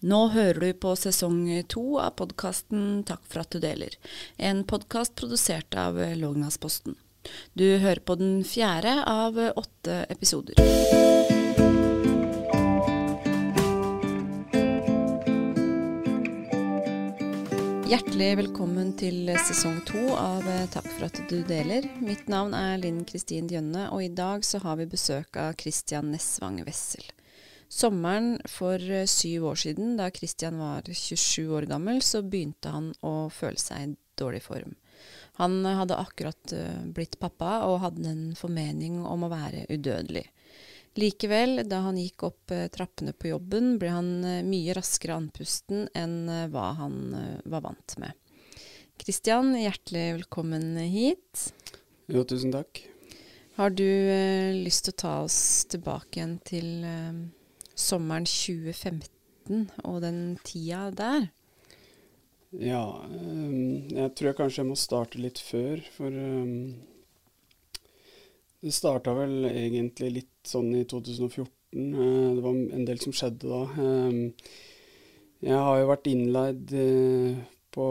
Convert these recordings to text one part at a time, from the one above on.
Nå hører du på sesong to av podkasten Takk for at du deler, en podkast produsert av Lågnadsposten. Du hører på den fjerde av åtte episoder. Hjertelig velkommen til sesong to av Takk for at du deler. Mitt navn er Linn Kristin Djønne, og i dag så har vi besøk av Christian Nesvang Wessel. Sommeren for eh, syv år siden, da Christian var 27 år gammel, så begynte han å føle seg i dårlig form. Han hadde akkurat eh, blitt pappa og hadde en formening om å være udødelig. Likevel, da han gikk opp eh, trappene på jobben, ble han mye raskere andpusten enn hva han var vant med. Christian, hjertelig velkommen hit. Jo, tusen takk. Har du lyst til å ta oss tilbake igjen til sommeren 2015 og den tida der? Ja, um, jeg tror jeg kanskje jeg må starte litt før, for um, det starta vel egentlig litt sånn i 2014. Uh, det var en del som skjedde da. Um, jeg har jo vært innleid uh, på,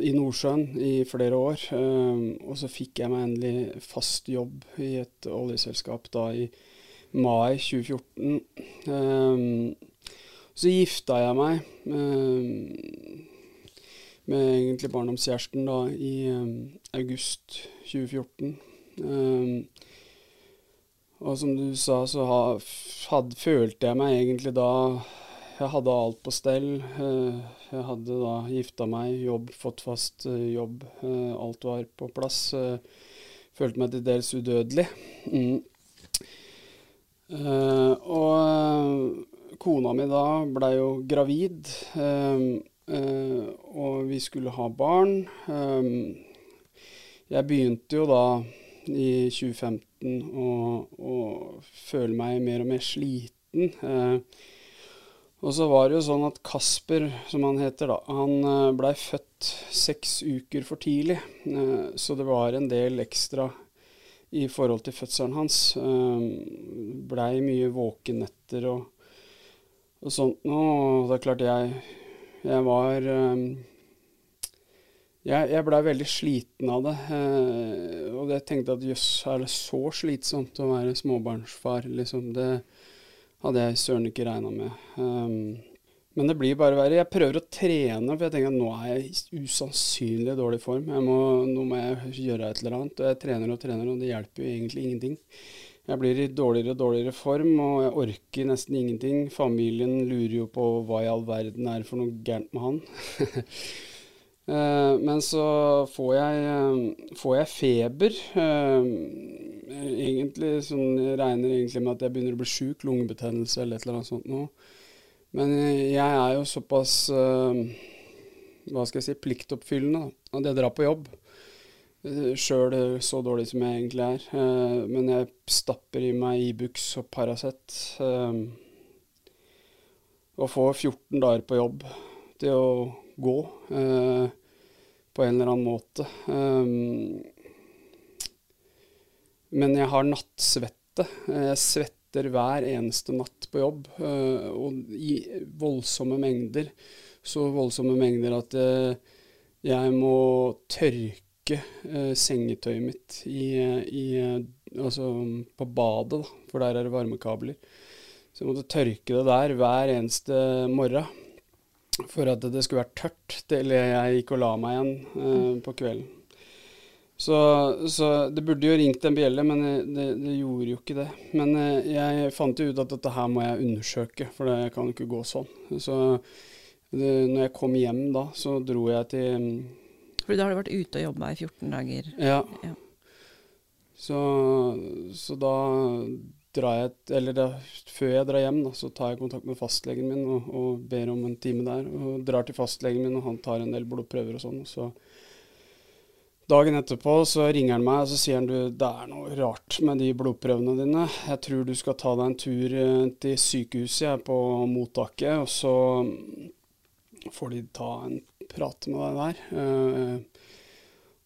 i Nordsjøen i flere år, og så fikk jeg meg endelig fast jobb i et oljeselskap da i 2014 mai 2014. Um, ehm, så gifta jeg meg um, med egentlig barndomskjæresten da i um, august 2014. og som du sa, så had, følte jeg meg egentlig da Jeg hadde alt på stell. Uh, jeg hadde da gifta meg, jobb, fått fast uh, jobb. Uh, alt var på plass. følte meg til dels udødelig. Mm. Uh, og uh, kona mi da blei jo gravid, uh, og vi skulle ha barn. jeg begynte jo da i 2015 å, å, føle meg mer og mer sliten. og så var det jo sånn at Kasper, som han heter da, han blei født seks uker for tidlig. så det var en del ekstra i forhold til fødselen hans. Um, Blei mye våkenetter og, og sånt noe. Det er klart jeg, jeg var um, Jeg, jeg blei veldig sliten av det. Uh, og jeg tenkte at jøss, er det så slitsomt å være småbarnsfar? Liksom, det hadde jeg søren ikke regna med. Men det blir bare verre. Jeg prøver å trene, for jeg tenker at nå er jeg i usannsynlig dårlig form. Må, nå må jeg gjøre et eller annet. Og jeg trener og trener, og det hjelper jo egentlig ingenting. Jeg blir i dårligere og dårligere form, og jeg orker nesten ingenting. Familien lurer jo på hva i all verden er for noe gærent med han. Eh, men så får jeg, eh, får jeg feber. Eh, egentlig sånn, Jeg regner egentlig med at jeg begynner å bli sjuk, lungebetennelse eller et eller annet sånt noe. Men jeg er jo såpass uh, hva skal jeg si, pliktoppfyllende at jeg drar på jobb. Uh, Sjøl så dårlig som jeg egentlig er. Men jeg stapper i meg Ibux og Paracet. Og får 14 dager på jobb til å gå på en eller annen måte. men jeg har nattsvette. Jeg svetter svetter hver eneste natt på jobb, uh, og i voldsomme mengder. Så voldsomme mengder at uh, jeg må tørke uh, sengetøyet mitt i, i, altså på badet, da, for der er det varmekabler. Så jeg måtte tørke det der hver eneste morgen for at det skulle være tørt til jeg gikk og la meg igjen på kvelden. Så, så, det burde jo ringt en bjelle, men det, det, gjorde jo ikke det. Men eh, jeg fant jo ut at dette her må jeg undersøke, for det kan jo ikke gå sånn. Så det, når jeg kom hjem da, så dro jeg til mm, For da har du vært ute og jobba i 14 dager? Ja. ja. Så, så, da drar jeg Eller da, før jeg drar hjem, da, så tar jeg kontakt med fastlegen min og, og ber om en time der. Og drar til fastlegen min, og han tar en del blodprøver og sånn. og så Dagen etterpå så ringer han meg og så sier han du, det er noe rart med de blodprøvene dine. Jeg tror du skal ta deg en tur eh, til sykehuset jeg, på mottaket, og så får de ta en prat med deg der. Uh,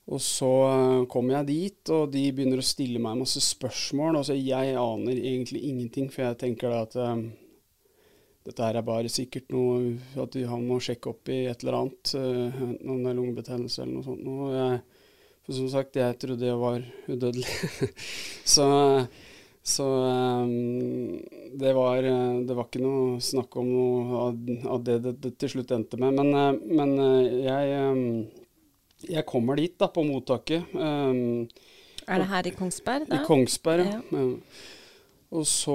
og så kommer jeg dit, og de begynner å stille meg masse spørsmål. Altså, jeg aner egentlig ingenting, for jeg tenker at dette her er bare sikkert noe at han må sjekke opp i et eller annet, Enten om det er lungebetennelse eller noe sånt. Og jeg, for som sagt, jeg trodde jeg var udødelig. så, så um, det, var, det var ikke noe snakk om noe av, det, det til slutt endte med. Men, uh, men uh, jeg, um, jeg kommer dit, da, på mottaket. Um, er det her i Kongsberg? da? I Kongsberg, ja. ja. Og så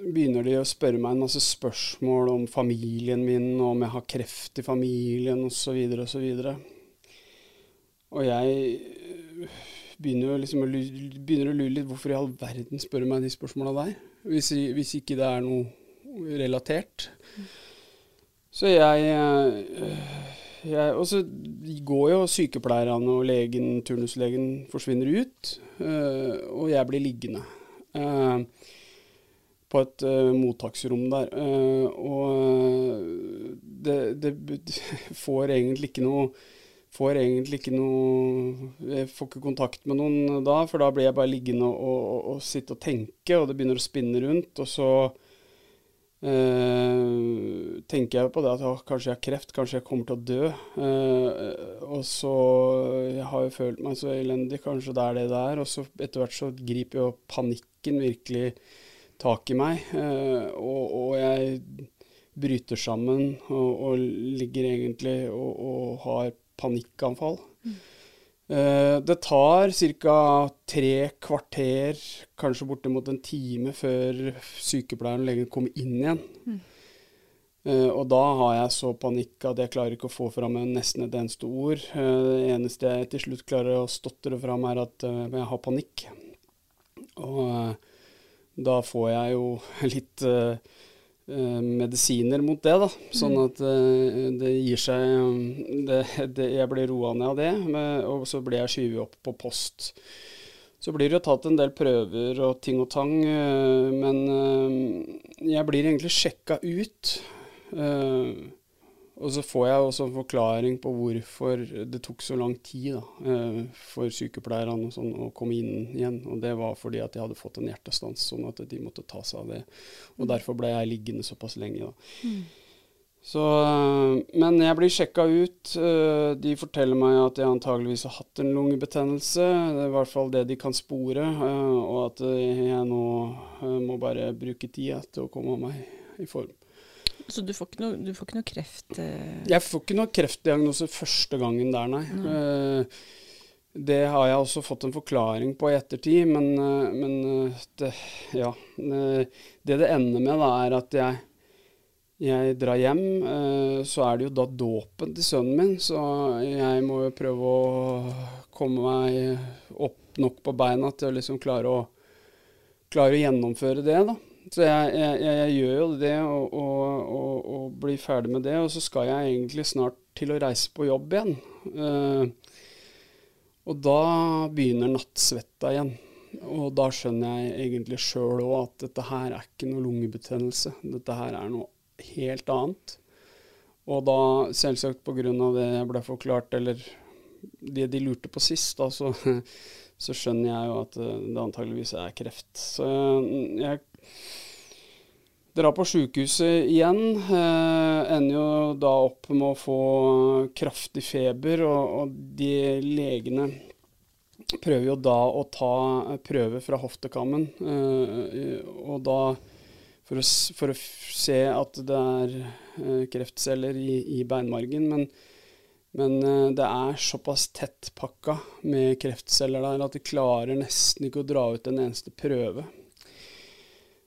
begynner de å spørre meg en masse spørsmål om familien min, om jeg har kreft i familien osv. osv. Og, jeg øh, begynner, liksom å, begynner å lure litt hvorfor i all verden spør meg de spørsmåla der, hvis, hvis, ikke det er noe relatert. Så jeg, øh, jeg Og så går jo sykepleierne og legen, turnuslegen forsvinner ut, øh, og jeg blir liggende. På et mottaksrom der. Og det, det, får egentlig ikke noe Får egentlig ikke noe Jeg får ikke kontakt med noen da, for da blir jeg bare liggende og, og, og sitte og tenke, og det begynner å spinne rundt. Og så eh, tenker jeg på det at å, kanskje jeg har kreft, kanskje jeg kommer til å dø. og så Jeg har jo følt meg så elendig, kanskje det er det det er. Og så etter hvert så griper jo panikken virkelig tak i meg. Eh, og, og jeg bryter sammen og, og ligger egentlig og, og har panikkanfall. Mm. Uh, det tar ca. tre kvarter, kanskje bortimot en time, før sykepleieren og legen kommer inn igjen. Mm. Uh, og da har jeg så panikk at jeg klarer ikke å få fram nesten et eneste ord. Uh, det eneste jeg til slutt klarer å stotre fram, er at jeg har panikk. Og da får jeg jo litt uh, medisiner mot det, da. Sånn mm. at uh, det gir seg det, det, Jeg blir roa ned av det, med, og så blir jeg skyvet opp på post. Så blir det jo tatt en del prøver og ting og tang, uh, men jeg blir egentlig sjekka ut. Uh, og så får jeg også en forklaring på hvorfor det tok så lang tid da, eh, for sykepleierne sånn, å komme inn igjen. Og det var fordi at jeg hadde fått en hjertestans, sånn at de måtte ta seg av det. Og mm. derfor ble jeg liggende såpass lenge. da. Mm. Så, eh, men jeg blir sjekka ut. Eh, de forteller meg at jeg antageligvis har hatt en lungebetennelse. Det er i hvert fall det de kan spore. Og at jeg nå må bare bruke tida til å komme meg i form. Så du får ikke noe, du får ikke noe kreft eh. Jeg får ikke noe kreftdiagnose første gangen der, nei. Mm. Uh, det har jeg også fått en forklaring på i ettertid, men, uh, men uh, det, ja. det det ender med, da, er at jeg, jeg drar hjem. så er det jo da dåpen til sønnen min, så jeg må jo prøve å komme meg opp nok på beina til å liksom klare å, klare å gjennomføre det, da. Så jeg, jeg, jeg, gjør jo det og, og, og, og, blir ferdig med det. Og så skal jeg egentlig snart til å reise på jobb igjen. Uh, og da begynner nattsvetta igjen. Og da skjønner jeg egentlig sjøl òg at dette her er ikke noe lungebetennelse. Dette her er noe helt annet. Og da, selvsagt pga. det jeg ble forklart, eller det de lurte på sist, da, så, så skjønner jeg jo at det antageligvis er kreft. Så jeg Dra på sjukehuset igjen. Eh, ender jo da opp med å få kraftig feber, og, og de legene prøver jo da å ta prøve fra hoftekammen. Eh, og da for å, for å, se at det er eh, kreftceller i, i beinmargen. Men, men eh, det er såpass tettpakka med kreftceller der at de klarer nesten ikke å dra ut en eneste prøve.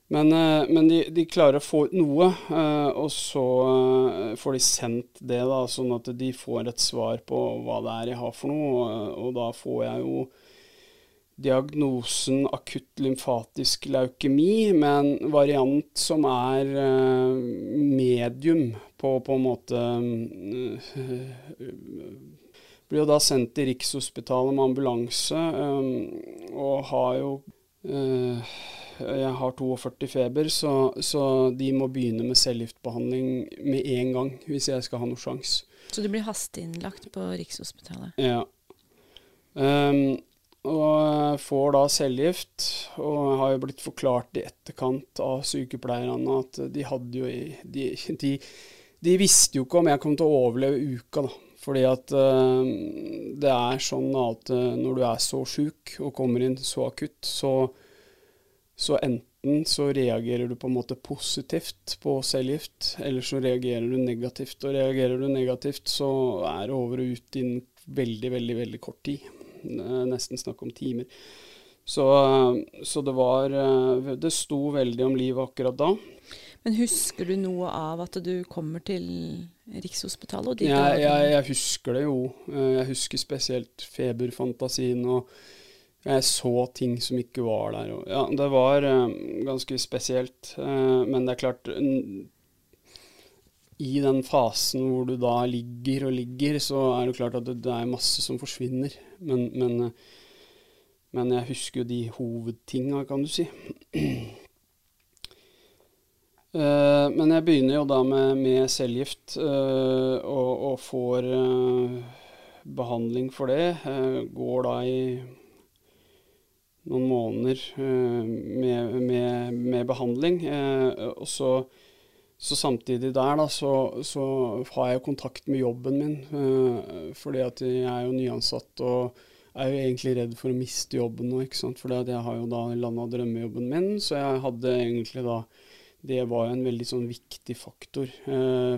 Men, eh, men de, de, klarer å få ut noe, eh, og så eh, får de sendt det, da, sånn at de får et svar på hva det er jeg har for noe. Og da får jeg jo diagnosen akutt lymfatisk leukemi med en variant som er medium på, på en måte Blir jo da sendt til Rikshospitalet med ambulanse, og har jo jeg har 42 feber, så, så, de må begynne med cellegiftbehandling med en gang hvis jeg skal ha noe sjanse. Så du blir hasteinnlagt på Rikshospitalet? Ja. Um, og får da cellegift. Og har jo blitt forklart i etterkant av sykepleierne at de hadde jo de, de, de visste jo ikke om jeg kom til å overleve uka, da. Fordi at uh, det er sånn at uh, når du er så sjuk og kommer inn så akutt, så, så enten så reagerer du på en måte positivt på cellegift, eller så reagerer du negativt. Og reagerer du negativt, så er det over og ut innen veldig, veldig, veldig kort tid. Nesten snakk om timer. Så, så, det var eh, Det sto veldig om livet akkurat da. Men husker du noe av at du kommer til Rikshospitalet? Jeg, jeg, jeg, husker det jo. Eh, jeg husker spesielt feberfantasien, og jeg så ting som ikke var der. Ja, det var uh, ganske spesielt. Uh, men det er klart i den fasen hvor du da ligger og ligger, så er det klart at det, er masse som forsvinner. Men, men, men, jeg husker jo de hovedtinga, kan du si. Men jeg begynner jo da med, med cellegift og, og, får behandling for det. går da i noen måneder med, med, med, behandling. og så så samtidig der da, så, så, har jeg kontakt med jobben min, øh, fordi at jeg er jo nyansatt og er jo egentlig redd for å miste jobben nå, ikke sant. For jeg har jo da landa drømmejobben min, så jeg hadde egentlig da Det var jo en veldig sånn viktig faktor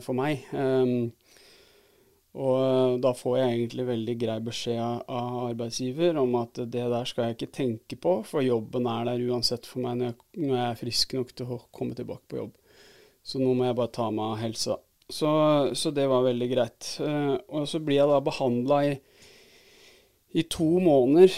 for meg. Um, og eh, da får jeg egentlig veldig grei beskjed av arbeidsgiver om at det der skal jeg ikke tenke på, for jobben er der uansett for meg når jeg, når jeg er frisk nok til å komme tilbake på jobb. Så nå må jeg bare ta meg av helsa. Så, så, det var veldig greit. Uh, og så blir jeg da behandla i, i, to måneder.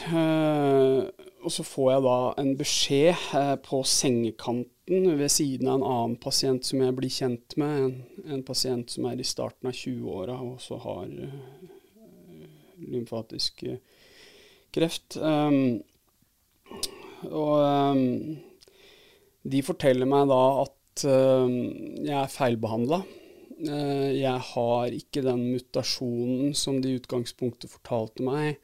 Og så får jeg da en beskjed uh, på sengekanten ved siden av en annen pasient som jeg blir kjent med. En, en pasient som er i starten av 20-åra og så har lymfatisk kreft. Um, og um, de forteller meg da at uh, jeg er feilbehandla. Uh, jeg har ikke den mutasjonen som de i utgangspunktet fortalte meg.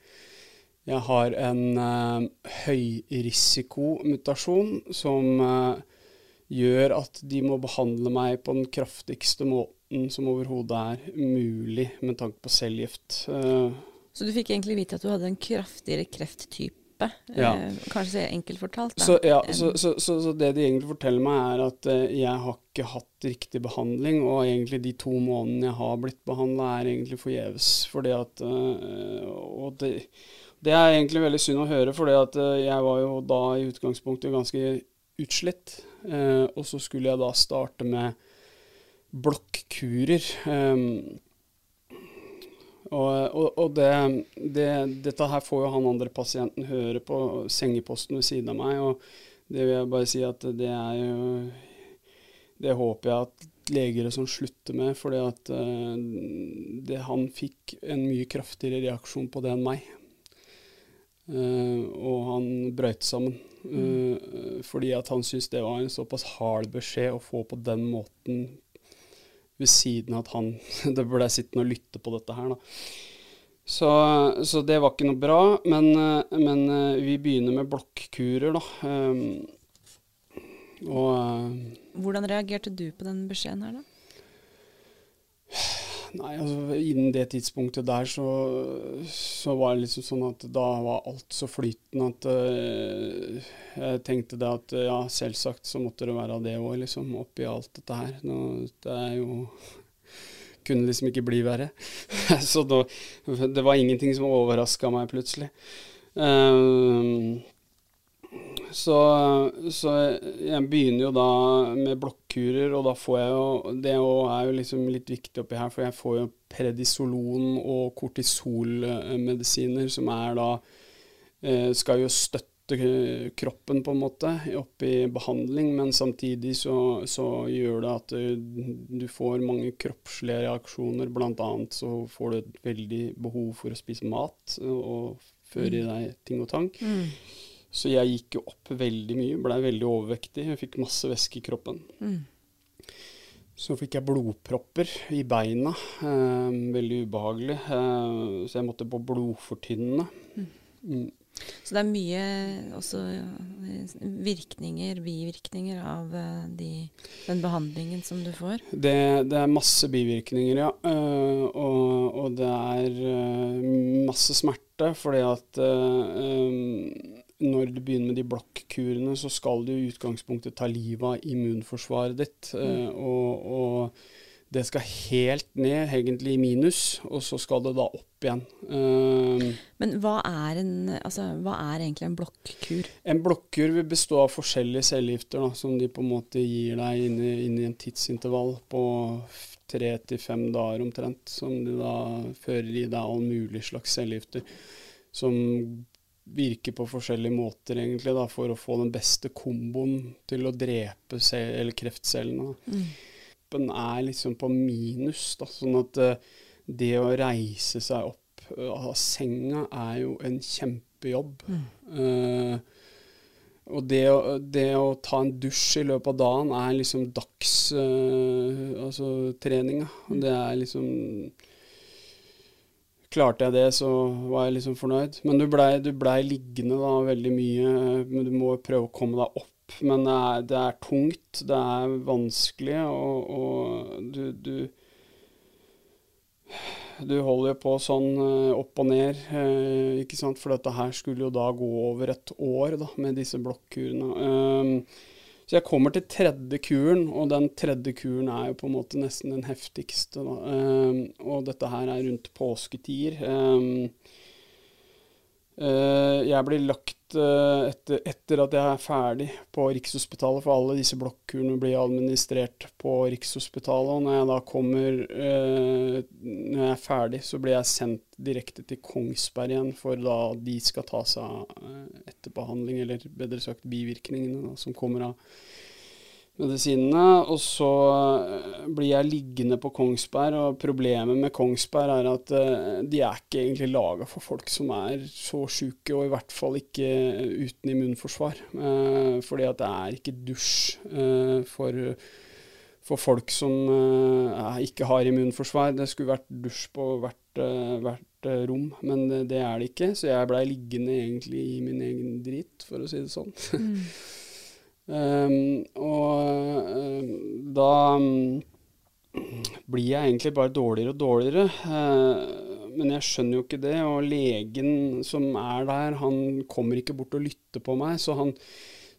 Jeg har en uh, høyrisikomutasjon som uh, gjør at de må behandle meg på den kraftigste måten som overhodet er mulig med tanke på cellegift. Uh, så du fikk egentlig vite at du hadde en kraftigere krefttype? type. Ja. Kanskje enkelt fortalt. Så, ja, så, så, så, det de egentlig forteller meg, er at jeg har ikke hatt riktig behandling, og egentlig de to månedene jeg har blitt behandla, er egentlig forgjeves. Fordi at Og det, det, er egentlig veldig synd å høre, fordi at jeg var jo da i utgangspunktet ganske utslitt. og så skulle jeg da starte med blokkurer. Eh, og, og, og det, det, dette her får jo han andre pasienten høre på sengeposten ved siden av meg, og det vil jeg bare si at det er jo Det håper jeg at leger og sånn slutter med, at uh, det, han fikk en mye kraftigere reaksjon på det enn meg. Uh, og han brøyt sammen. Uh, fordi at han syntes det var en såpass hard beskjed å få på den måten ved siden av at han det ble sittende og lytte på dette her. da. Så, så, det var ikke noe bra. Men, eh, men eh, vi begynner med blokkurer, da. Um, og eh, Hvordan reagerte du på den beskjeden her, da? Nei, altså innen det tidspunktet der så, så, var det liksom sånn at da var alt så flytende at uh, jeg tenkte det at ja, selvsagt så måtte det være det òg, liksom, oppi alt dette her. Nå, det er jo Kunne liksom ikke bli verre. så da, det var ingenting som overraska meg plutselig. Uh, så, så, jeg begynner jo da med blokkurer, og da får jeg jo Det er jo liksom litt viktig oppi her, for jeg får jo predisolon og kortisolmedisiner som er da eh, Skal jo støtte kroppen på en måte oppi behandling, men samtidig så, så gjør det at du, du, får mange kroppslige reaksjoner. Blant annet så får du et veldig behov for å spise mat og føre i mm. deg ting og tang. Mm. Så jeg gikk jo opp veldig mye, blei veldig overvektig. Jeg fikk masse væske i kroppen. Mm. Så fikk jeg blodpropper i beina. Eh, veldig ubehagelig. Eh, så jeg måtte på blodfortynnende. Mm. mm. Så det er mye også virkninger, bivirkninger, av eh, de, den behandlingen som du får? Det, det er masse bivirkninger, ja. Uh, og, og, det er uh, masse smerte, fordi at uh, um, når du begynner med de blokkurene, så skal du i utgangspunktet ta livet av immunforsvaret ditt. Mm. og, og det skal helt ned, egentlig i minus, og så skal det da opp igjen. Uh, Men hva er, en, altså, hva er, egentlig en blokkur? En blokkur vil bestå av forskjellige cellegifter da, som de på en måte gir deg inn i, inn i en tidsintervall på tre til fem dager omtrent. Som de da fører i deg all mulig slags cellegifter. Som virker på forskjellige måter egentlig da, for å få den beste komboen til å drepe kreftcellene. Mm Den er liksom på minus. Da, sånn at uh, det å reise seg opp uh, av senga er jo en kjempejobb. Mm. Uh, og det å, det å, ta en dusj i løpet av dagen er liksom dagstreninga. Altså, mm. Det er liksom Klarte jeg det, så var jeg liksom fornøyd. Men du blei ble liggende da veldig mye. Men du må prøve å komme deg opp men det er, det er tungt, det er vanskelig, og, og du, du, du holder jo på sånn eh, opp og ned, eh, ikke sant? for dette her skulle jo da gå over et år da, med disse blokkurene. Um, så jeg kommer til tredje kuren, og den tredje kuren er jo på en måte nesten den heftigste. Um, og dette her er rundt påsketider. Um, uh, jeg blir lagt etter, etter, at jeg er ferdig på Rikshospitalet, for alle disse blokkurene blir administrert på Rikshospitalet. Og når jeg da kommer eh, Når jeg er ferdig, så blir jeg sendt direkte til Kongsberg igjen, for da de skal ta seg av eh, etterbehandling, eller bedre sagt bivirkningene, da, som kommer av medisinene. Og så eh, blir jeg liggende på Kongsberg, og problemet med Kongsberg er at uh, de er ikke egentlig laga for folk som er så sjuke, og i hvert fall ikke uten immunforsvar. Uh, fordi at det er ikke dusj uh, for, for, folk som ikke har immunforsvar. Det skulle vært dusj på hvert, hvert rom, men det, det, er det ikke. Så jeg blei liggende egentlig i min egen drit, for å si det sånn. Mm. Um, og um, da um, blir jeg egentlig bare dårligere og dårligere. Uh, men jeg skjønner jo ikke det. Og legen som er der, han kommer ikke bort og lytter på meg. Så han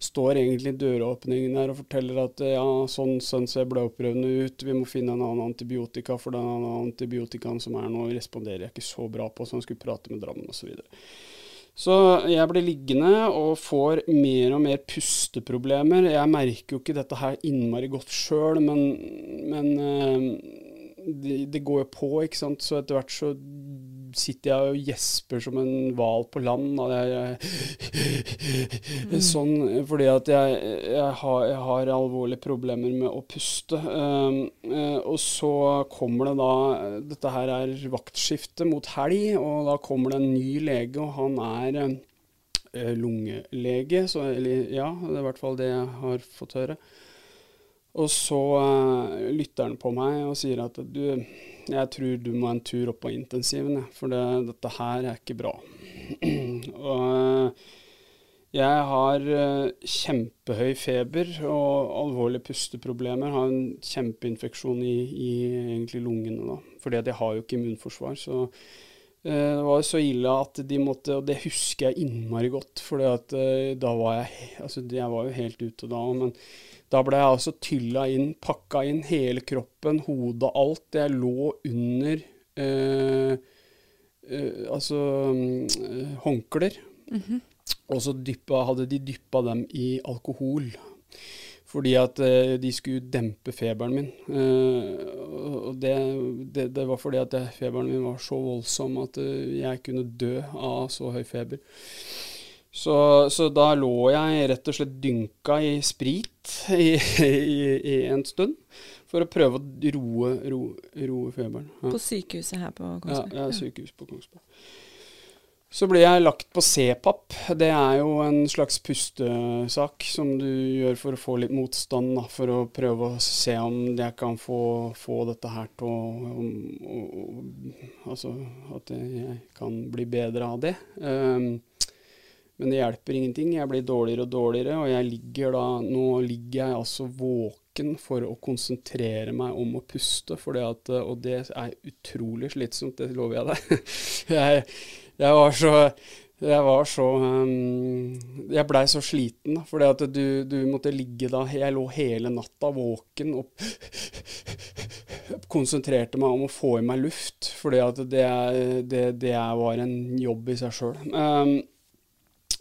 står egentlig i døråpningen her og forteller at ja, sånn, sånn ser blodprøvene ut, vi må finne en annen antibiotika, for den antibiotikaen som er nå, responderer jeg ikke så bra på, så han skulle prate med Drammen osv. Så, videre. Så jeg blir liggende og får mer og mer pusteproblemer. Jeg merker jo ikke dette her innmari godt sjøl, men, men eh, det, det, går jo på, ikke sant. Så etter hvert så sitter jeg og gjesper som en hval på land. Jeg, mm. Sånn fordi at jeg, jeg, har, jeg, har, alvorlige problemer med å puste. Um, uh, og så kommer det da Dette her er vaktskifte mot helg, og da kommer det en ny lege, og han er uh, lungelege. Så, eller ja, det er i hvert fall det jeg har fått høre. Og så uh, lytter han på meg og sier at du jeg tror du må en tur opp på intensiven, for det, dette her er ikke bra. og eh, jeg har uh, kjempehøy feber og alvorlige pusteproblemer. Har en kjempeinfeksjon i, i egentlig lungene, da. Fordi jeg har jo ikke immunforsvar. Så uh, det var så ille at de måtte Og det husker jeg innmari godt, for da var jeg Altså, jeg var jo helt ute da. Men da ble jeg altså tylla inn, pakka inn hele kroppen, hodet, alt. Jeg lå under eh, eh, altså eh, håndklær. Mm -hmm. Og så dyppa, hadde de dyppa dem i alkohol. Fordi at eh, de skulle dempe feberen min. Eh, og det, det, det, var fordi at feberen min var så voldsom at eh, jeg kunne dø av så høy feber. Så, så, da lå jeg rett og slett dynka i sprit i, i, i en stund. For å prøve å roe, roe, roe feberen. Ja. På sykehuset her på Kongsberg? Ja, ja sykehus på Kongsberg. Så ble jeg lagt på C-papp. Det er jo en slags pustesak som du gjør for å få litt motstand, da, for å prøve å se om jeg kan få, få dette her til å Altså at jeg kan bli bedre av det. Um, Men det hjelper ingenting. Jeg blir dårligere og dårligere, og jeg ligger da Nå ligger jeg altså våken for å konsentrere meg om å puste, for at, og det er utrolig slitsomt, det lover jeg deg. jeg, jeg var så jeg var så um, Jeg blei så sliten, fordi at du, du, måtte ligge da Jeg lå hele natta våken og konsentrerte meg om å få i meg luft, fordi at det, det, det var en jobb i seg sjøl. Um,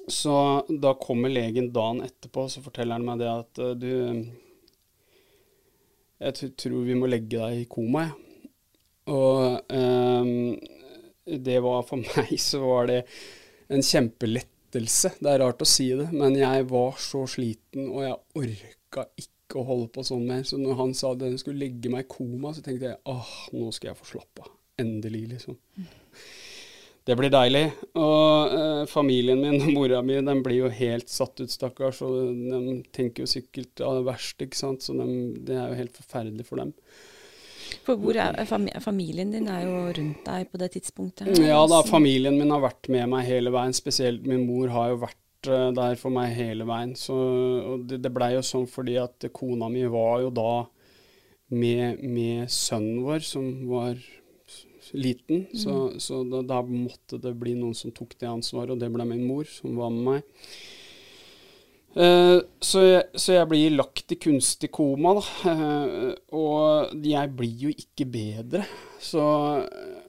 så da kommer legen dagen etterpå, så forteller han meg det at uh, du Jeg tror vi må legge deg i koma, jeg. Og um, det var for meg så var det en kjempelettelse. Det er rart å si det, men jeg var så sliten, og jeg orka ikke å holde på sånn mer. Så når han sa at han skulle legge meg i koma, så tenkte jeg åh, nå skal jeg få slappe av. Endelig, liksom. Mm. Det blir deilig. Og eh, familien min og mora mi den blir jo helt satt ut, stakkars. Og de tenker jo sikkert av det verste, ikke sant. Så de, det er jo helt forferdelig for dem. For hvor er Familien din er jo rundt deg på det tidspunktet? Ja da, familien min har vært med meg hele veien. Spesielt min mor har jo vært uh, der for meg hele veien. Så, og det, det blei jo sånn fordi at kona mi var jo da med, med sønnen vår, som var liten, mm. så, så da, da, måtte det bli noen som tok det ansvaret, og det ble min mor, som var med meg. Uh, så, jeg, så, jeg, blir lagt i kunstig koma, da. Uh, og jeg blir jo ikke bedre. Så uh,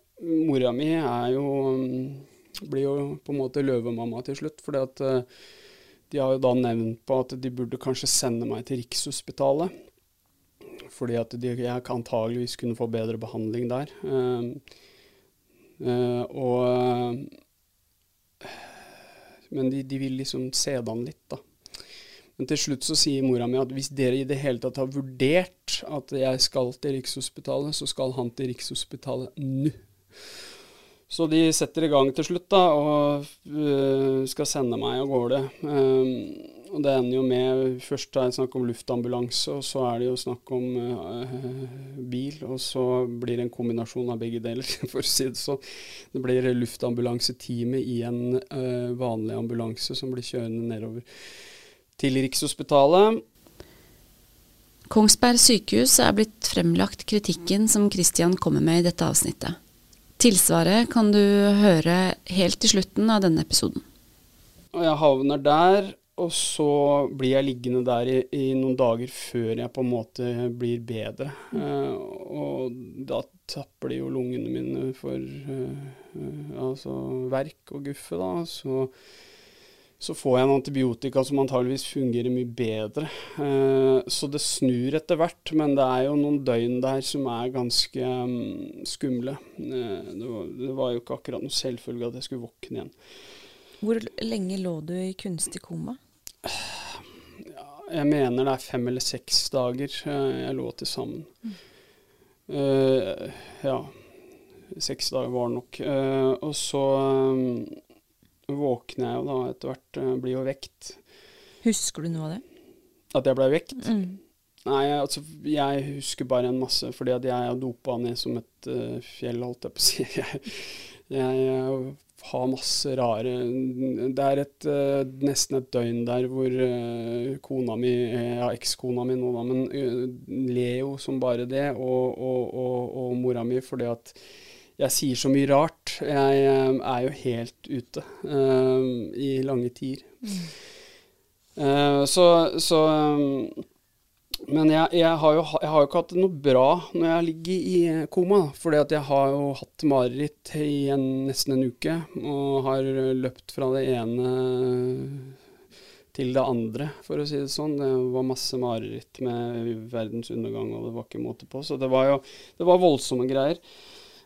mora mi er jo um, Blir jo på en måte løvemamma til slutt. fordi at de har jo da nevnt på at de burde kanskje sende meg til Rikshospitalet fordi at de, antageligvis kunne få bedre behandling der. Uh, uh, og Men de, de, vil liksom se det an litt, da. Men til slutt så sier mora mi at hvis dere i det hele tatt har vurdert at jeg skal til Rikshospitalet, så skal han til Rikshospitalet nå. Så de setter i gang til slutt, da, og uh, skal sende meg av gårde. Um, og det ender jo med Først er det snakk om luftambulanse, og så er det jo snakk om uh, bil. Og så blir det en kombinasjon av begge deler, for å si det sånn. Det blir luftambulanseteamet i en uh, vanlig ambulanse som blir kjørende nedover til Rikshospitalet. Kongsberg sykehus er blitt fremlagt kritikken som Christian kommer med i dette avsnittet. Tilsvaret kan du høre helt til slutten av denne episoden. Og jeg havner der, og så blir jeg liggende der i, i, noen dager før jeg på en måte blir bedre. Mm. Uh, og da tapper de jo lungene mine for uh, altså verk og guffe, da. Så, så, får jeg en antibiotika som antageligvis fungerer mye bedre. Uh, så det snur etter hvert, men det er jo noen døgn der som er ganske um, skumle. Det var, det, var, jo ikke akkurat noe selvfølge at jeg skulle våkne igjen. Hvor lenge lå du i kunstig koma? Jeg mener det er fem eller seks dager eh, jeg lå til sammen. Mm. Uh, ja. Seks dager var det nok. Uh, og så um, våkner jeg jo da etter hvert, uh, blir jo vekt. Husker du noe av det? At jeg ble vekt? Mm. Nei, altså jeg husker bare en masse, fordi at jeg er dopa ned som et fjell, holdt jeg på å si. Jeg, jeg, har masse rare Det er et, uh, nesten et døgn der hvor uh, kona mi, ja ekskona mi nå da, men uh, Leo som bare det, og, og, og, og mora mi, fordi at jeg sier så mye rart. Jeg er jo helt ute i lange tider. Mm. så, så um, men jeg, jeg, har jo, jeg, har jo, ikke hatt det noe bra når jeg ligger i koma. fordi at jeg har jo hatt mareritt i en, nesten en uke. Og har løpt fra det ene til det andre, for å si det sånn. Det var masse mareritt med verdens undergang, og det var ikke måte på. Så det var jo det var voldsomme greier.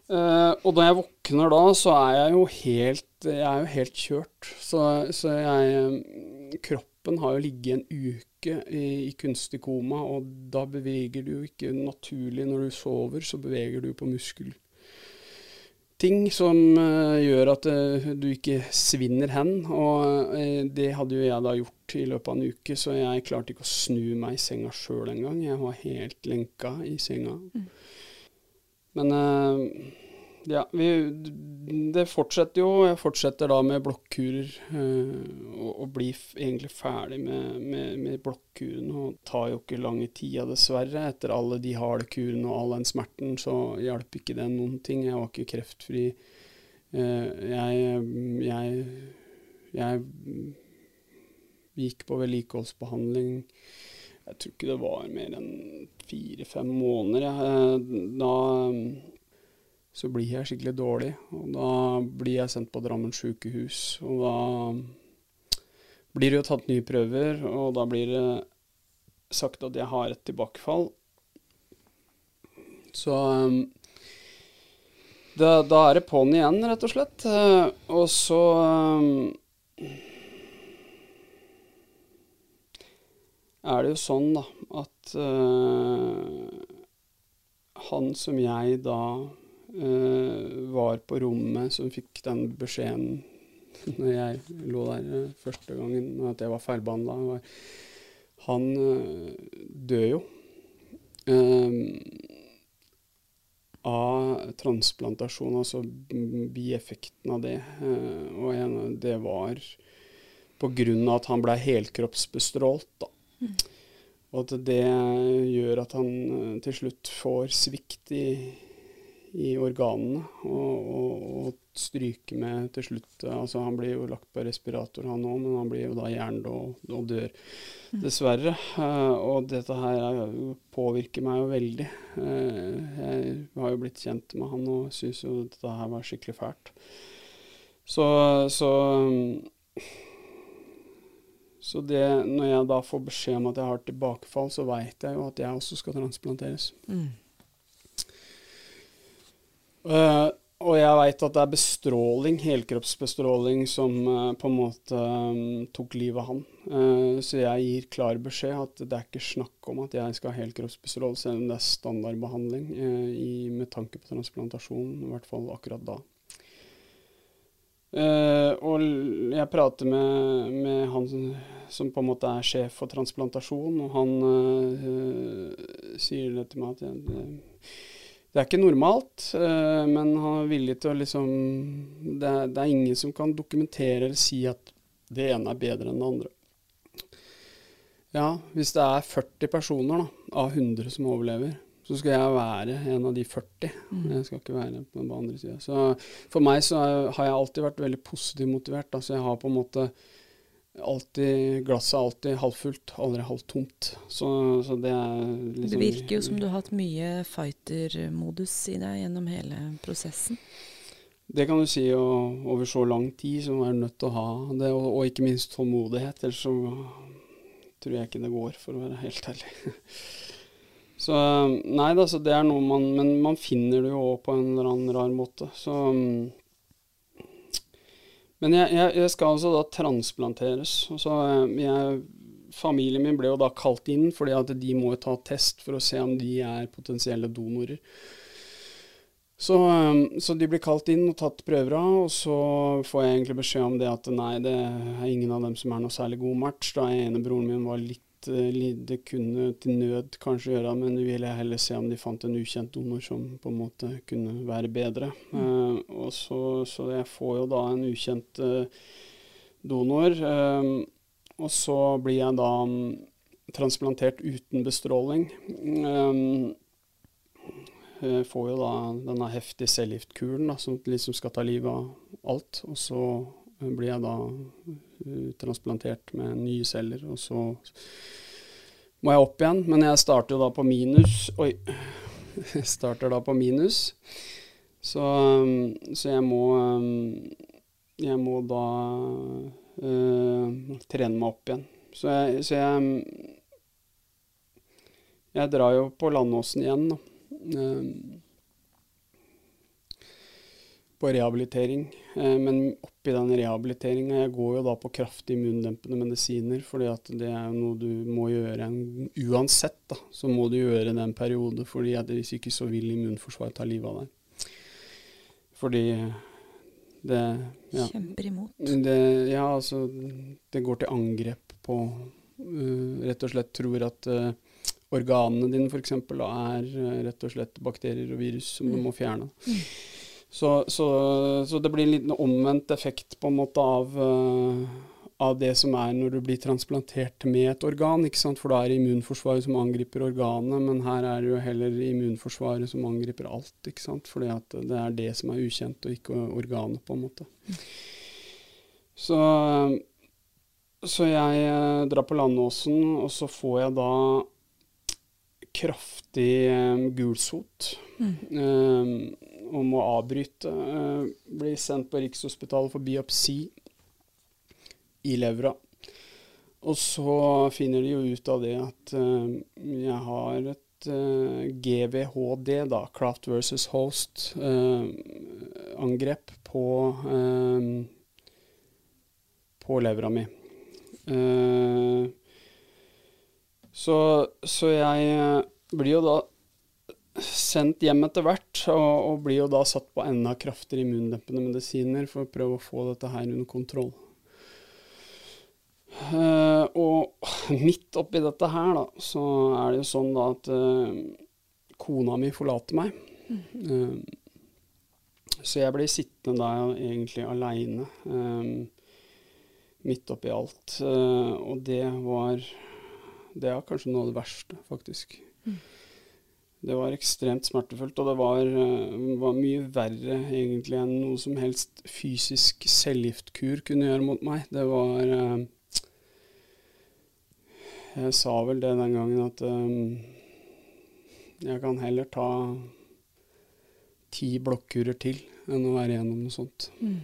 Uh, og da jeg våkner da, så er jeg jo helt, jeg jo helt kjørt. Så, så jeg Kroppen har jo ligget en uke uke i, i, kunstig koma, og da beveger du ikke naturlig når du sover, så beveger du på muskel. Ting som uh, gjør at uh, du ikke svinner hen. Og uh, det hadde jo jeg da gjort i løpet av en uke, så jeg klarte ikke å snu meg i senga sjøl engang. Jeg var helt lenka i senga. Mm. Men Ja, vi, det fortsetter jo. Jeg fortsetter da med blokkurer. Øh, og, og blir egentlig ferdig med, med, med blokkurene. Og tar jo ikke lange tida, dessverre. Etter alle de harde kurene og all den smerten, så hjelper ikke det noen ting. Jeg var ikke kreftfri. Uh, jeg, jeg, jeg gikk på vedlikeholdsbehandling Jeg tror ikke det var mer enn fire-fem måneder. Jeg, da så blir jeg skikkelig dårlig. Og da blir jeg sendt på Drammen sykehus. Og da blir det jo tatt nye prøver, og da blir det sagt at jeg har et tilbakefall. Så um, da, da, er det på'n igjen, rett og slett. Uh, og så um, er det jo sånn, da, at uh, han som jeg da var på rommet som fikk den beskjeden når jeg lå der uh, første gangen, at jeg var feilbehandla. Han uh, dør jo av transplantasjon, altså bieffekten av det. og det var på grunn av at han ble helkroppsbestrålt. da. Mm. Og at det gjør at han til slutt får svikt i i organene og, og, og, stryke med til slutt altså Han blir jo lagt på respirator, han òg, men han blir jo da hjernedød og, dør, mm. dessverre. Uh, og dette her påvirker meg jo veldig. Uh, jeg har jo blitt kjent med han og syns jo dette her var skikkelig fælt. Så, så så det, når jeg da får beskjed om at jeg har tilbakefall, så veit jeg jo at jeg også skal transplanteres. Mm. Uh, og jeg veit at det er bestråling, helkroppsbestråling, som uh, på en måte um, tok livet av han. Uh, så jeg gir klar beskjed at det er ikke snakk om at jeg skal ha helkroppsbestråle, selv om det er standardbehandling i, med tanke på transplantasjon, i hvert fall akkurat da. og jeg prater med, med, han som på en måte er sjef for transplantasjon, og han sier det til meg at jeg, det er ikke normalt, uh, men han er villig til å liksom det er, det er, ingen som kan dokumentere eller si at det ene er bedre enn det andre. Ja, hvis det er 40 personer da, av 100 som overlever, så skal jeg være en av de 40. Mm. Jeg skal ikke være på den andre sida. For meg så har jeg alltid vært veldig positivt motivert. Altså jeg har på en måte alltid Glasset er alltid halvfullt, aldri halvtomt. Så, så det er liksom Det virker jo som du har hatt mye fighter-modus i deg gjennom hele prosessen. Det kan du si, og over så lang tid så er du nødt til å ha det, og, og ikke minst tålmodighet. Ellers så tror jeg ikke det går, for å være helt ærlig. så nei da, så det er noe man Men man finner det jo òg på en eller annen rar måte. Så men jeg, jeg, jeg, skal altså da transplanteres. Så eh, jeg, familien min ble jo da kalt inn, fordi at de må ta test for å se om de er potensielle donorer. Så, eh, så, de blir kalt inn og tatt prøver av, og så får jeg egentlig beskjed om det at nei, det er ingen av dem som er noe særlig god match. Da ene broren min var litt Eh, det kunne til nød kanskje gjøre, men du ville heller se om de fant en ukjent donor som på en måte kunne være bedre. Mm. Uh, og så, så, jeg får jo da en ukjent uh, donor. Uh, og så blir jeg da um, transplantert uten bestråling. Um, jeg får jo da denne heftige cellegiftkuren som liksom skal ta livet av alt. Og så blir jeg da uh, transplantert med nye celler, og så må jeg opp igjen. Men jeg starter jo da på minus. Oi. Jeg starter da på minus. Så, um, så jeg må um, Jeg må da uh, trene meg opp igjen. Så jeg, så jeg Jeg drar jo på Landåsen igjen, da. Um, på rehabilitering. Eh, men oppi den rehabiliteringa Jeg går jo da på kraftig immundempende medisiner, fordi at det er noe du må gjøre en, uansett. da, Så må du gjøre det en periode, fordi at hvis ikke så vil immunforsvaret ta livet av deg. Fordi det ja, Kjemper imot. Det, ja, altså Det går til angrep på uh, Rett og slett tror at uh, organene dine f.eks. er uh, rett og slett bakterier og virus som mm. du må fjerne. Mm. Så, så, så, det blir en liten omvendt effekt på en måte av, uh, av det som er når du blir transplantert med et organ. ikke sant? For da er det immunforsvaret som angriper organet, men her er det jo heller immunforsvaret som angriper alt. ikke sant? Fordi at det er det som er ukjent, og ikke organet, på en måte. Så, så jeg uh, drar på Landåsen, og så får jeg da kraftig um, gulsot. Mm. Um, og å avbryte. Uh, blir sendt på Rikshospitalet for biopsi i levra. Og så finner de jo ut av det at uh, jeg har et uh, GVHD, da, Craft versus Host, angrep på, på levra mi. så, så jeg blir jo da sendt hjem etter hvert, og, og, blir jo da satt på enda kraftigere immundempende medisiner for å prøve å få dette her under kontroll. Uh, og midt oppi dette her, da, så er det jo sånn da at uh, kona mi forlater meg. Uh, så jeg blir sittende da egentlig aleine midt oppi alt. og det var Det er kanskje noe av det verste, faktisk. Mm. Det var ekstremt smertefullt, og det var, eh, var, mye verre egentlig enn noe som helst fysisk cellegiftkur kunne gjøre mot meg. Det var eh, Jeg sa vel det den gangen at um, jeg kan heller ta ti blokkurer til enn å være igjennom noe sånt. Mm.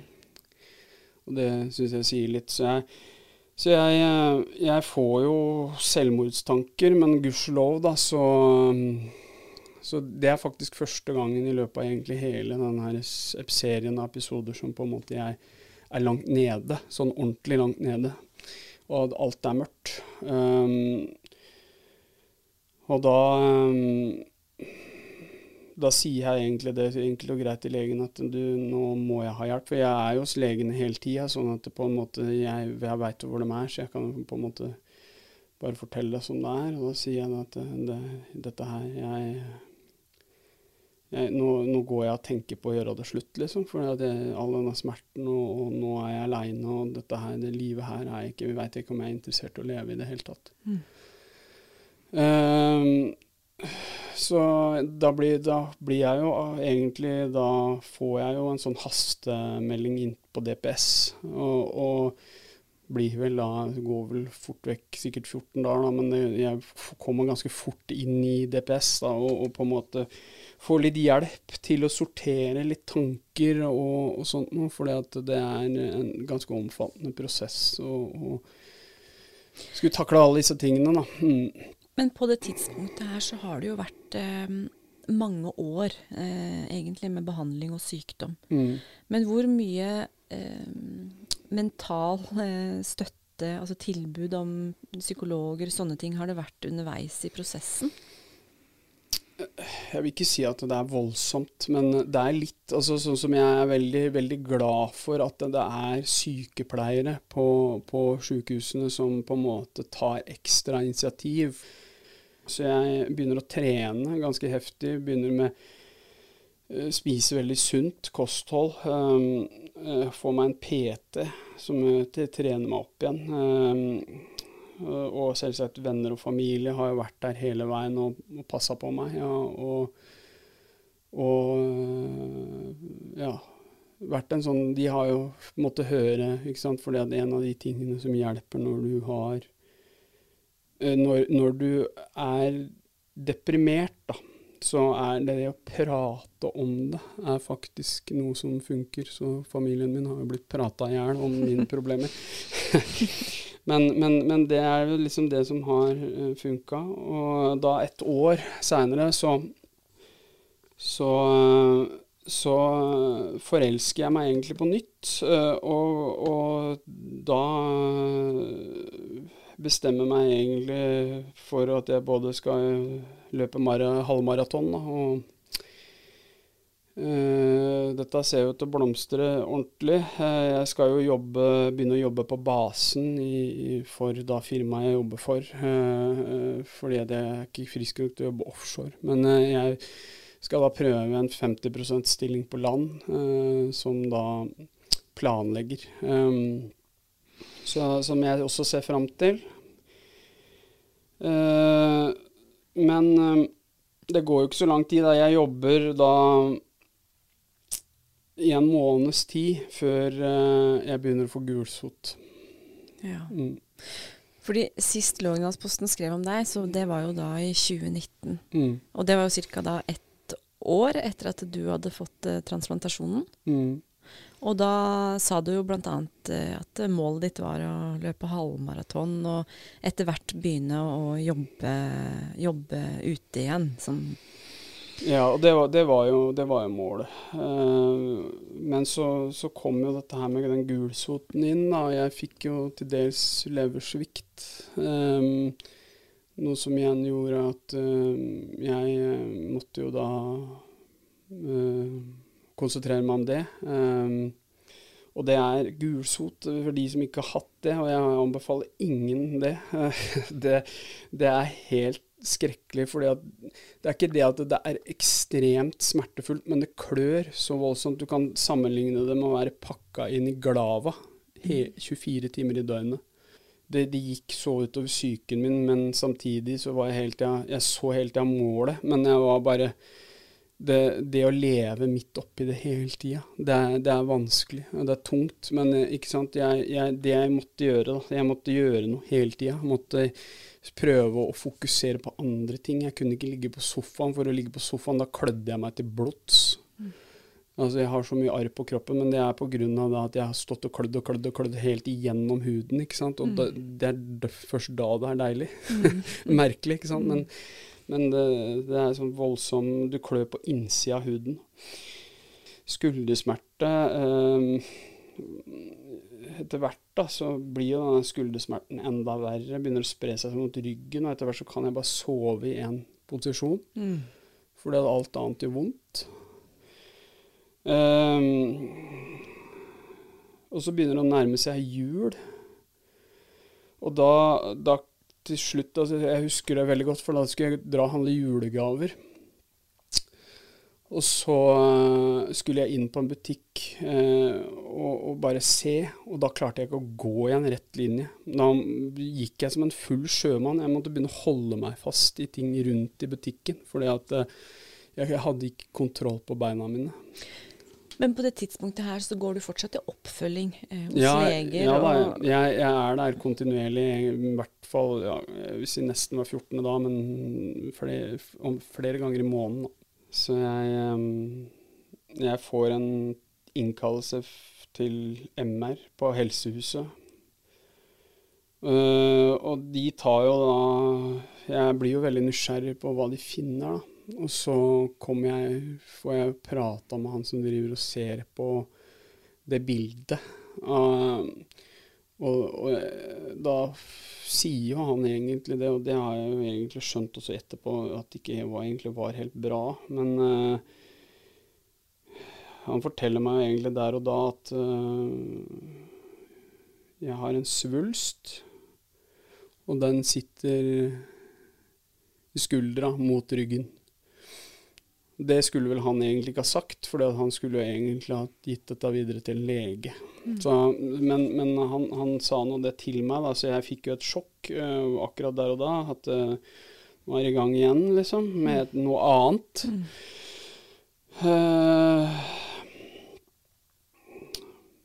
Og det syns jeg sier litt. Så jeg, så jeg, jeg får jo selvmordstanker, men gudskjelov, da, så så det er faktisk første gangen i løpet av egentlig hele denne serien av episoder som på en måte jeg er langt nede, sånn ordentlig langt nede. Og alt er mørkt. Um, og da um, da sier jeg egentlig det enkelt og greit til legen at du, nå må jeg ha hjelp. For jeg er jo hos legene hele tida, sånn at på en måte jeg, jeg veit hvor de er, så jeg kan på en måte bare fortelle det som det er. Og da sier jeg at det, dette her jeg, nå, nå, går jeg og tenker på å gjøre det slutt, liksom. For all denne smerten, og, og nå er jeg aleine, og dette her, det livet her er jeg ikke Vi veit ikke om jeg er interessert i å leve i det hele tatt. Mm. Um, så da blir, da blir, jeg jo egentlig Da får jeg jo en sånn hastemelding inn på DPS, og, og blir vel da Går vel fort vekk, sikkert 14 dager, da, men jeg kommer ganske fort inn i DPS da, og, og på en måte få litt hjelp til å sortere litt tanker og, og sånt noe, for det er en ganske omfattende prosess å skulle takle alle disse tingene, da. Mm. Men på det tidspunktet her så har det jo vært eh, mange år eh, egentlig med behandling og sykdom. Mm. Men hvor mye eh, mental eh, støtte, altså tilbud om psykologer, sånne ting, har det vært underveis i prosessen? Jeg vil ikke si at det er voldsomt, men det er litt altså, Sånn som jeg er veldig, veldig glad for at det er sykepleiere på, på sykehusene som på en måte tar ekstra initiativ. Så jeg begynner å trene ganske heftig. Begynner med uh, Spise veldig sunt kosthold. Um, får meg en PT som trener meg opp igjen. Eh, og selvsagt venner og familie har jo vært der hele veien og, og passa på meg. Ja, og, og eh, ja, vært en sånn De har jo måttet høre, ikke sant, for det er en av de tingene som hjelper når du har eh, Når, når du er deprimert, da, så er det det å prate om det er faktisk noe som funker. Så familien min har jo blitt prata i hjel om mine problemer. Men, men, men, det er jo liksom det som har eh, funka. Og da et år seinere så så, så forelsker jeg meg egentlig på nytt. Uh, og, og, da bestemmer meg egentlig for at jeg både skal løpe halvmaraton og dette ser jo ut til å blomstre ordentlig. Uh, jeg skal jo jobbe, begynne å jobbe på basen i, for da firmaet jeg jobber for. Uh, fordi jeg er ikke frisk nok til å jobbe offshore. Men jeg skal da prøve en 50 %-stilling på land, eh, som da planlegger. Um, så, som jeg også ser fram til. Men det går jo ikke så lang tid. da Jeg jobber da en måneds tid før uh, jeg begynner å få gulsott. Ja. Mm. Fordi sist Lågendalsposten skrev om deg, så det var jo da i 2019. Mm. Og det var jo ca. da ett år etter at du hadde fått uh, transplantasjonen. Mm. Og da sa du jo bl.a. Eh, at målet ditt var å løpe halvmaraton, og etter hvert begynne å jobbe, jobbe ute igjen. Som ja, og det var, det var, jo, det var jo, målet. Uh, men så, så, kom jo dette her med den gulsoten inn. da, Jeg fikk jo til dels leversvikt. Um, noe som igjen gjorde at uh, jeg måtte jo da uh, konsentrere meg om det. Um, og det er gulsot for de som ikke har hatt det, og jeg anbefaler ingen det. det, det er helt skrekkelig, for det er ikke det at det er ekstremt smertefullt, men det klør så voldsomt. Du kan sammenligne det med å være pakka inn i glava 24 timer i døgnet. Det, det, gikk så utover psyken min, men samtidig så var jeg helt ja, Jeg så helt til målet, men jeg var bare det, det, å leve midt oppi det hele tida, det, det, er vanskelig. Det er tungt. Men eh, ikke sant? Jeg, jeg, det jeg måtte gjøre, da, jeg måtte gjøre noe hele tida. Jeg måtte prøve å fokusere på andre ting. Jeg kunne ikke ligge på sofaen. For å ligge på sofaen, da klødde jeg meg til blods. Mm. Altså, jeg har så mye arr på kroppen, men det er pga. at jeg har stått og klødd og klødd og klødd helt igjennom huden. ikke sant? Og mm. det, det, er først da det er deilig. Mm. Merkelig, ikke sant. Men men det, det er sånn voldsom Du klør på innsida av huden. Skuldersmerte eh, Etter hvert da, så blir jo denne skuldersmerten enda verre. Begynner å spre seg mot ryggen, og etter hvert så kan jeg bare sove i én posisjon. Mm. Fordi alt annet gjør vondt. Um, og så begynner det å nærme seg jul. Og da, da til slutt altså, Jeg husker det veldig godt, for da skulle jeg dra og handle julegaver. Og så uh, skulle jeg inn på en butikk eh, og, og, bare se, og da klarte jeg ikke å gå i en rett linje. Da gikk jeg som en full sjømann. Jeg måtte begynne å holde meg fast i ting rundt i butikken, fordi at eh, jeg hadde ikke kontroll på beina mine. Men på det tidspunktet her så går du fortsatt til oppfølging eh, hos ja, leger? Ja, da, jeg, jeg, er der kontinuerlig, i hvert fall ja, jeg vil si nesten hver 14. da, men flere, om, flere ganger i måneden. Så jeg, um, jeg får en innkallelse til MR på helsehuset. Uh, og de tar jo da Jeg blir jo veldig nysgjerrig på hva de finner, da. Og så jeg, får jeg prata med han som driver og ser på det bildet. Uh, og, og, da sier jo han egentlig det, og det har jeg jo egentlig skjønt også etterpå, at det ikke var, egentlig var helt bra. Men uh, han forteller meg jo egentlig der og da at uh, jeg har en svulst, og den sitter i skuldra mot ryggen. Det skulle vel han egentlig ikke ha sagt, for han skulle jo egentlig ha gitt dette videre til en lege. Mm. Så, men, men han, han, sa nå det til meg, da, så jeg fikk jo et sjokk uh, akkurat der og da. At uh, var i gang igjen, liksom, med noe annet. Mm. Uh,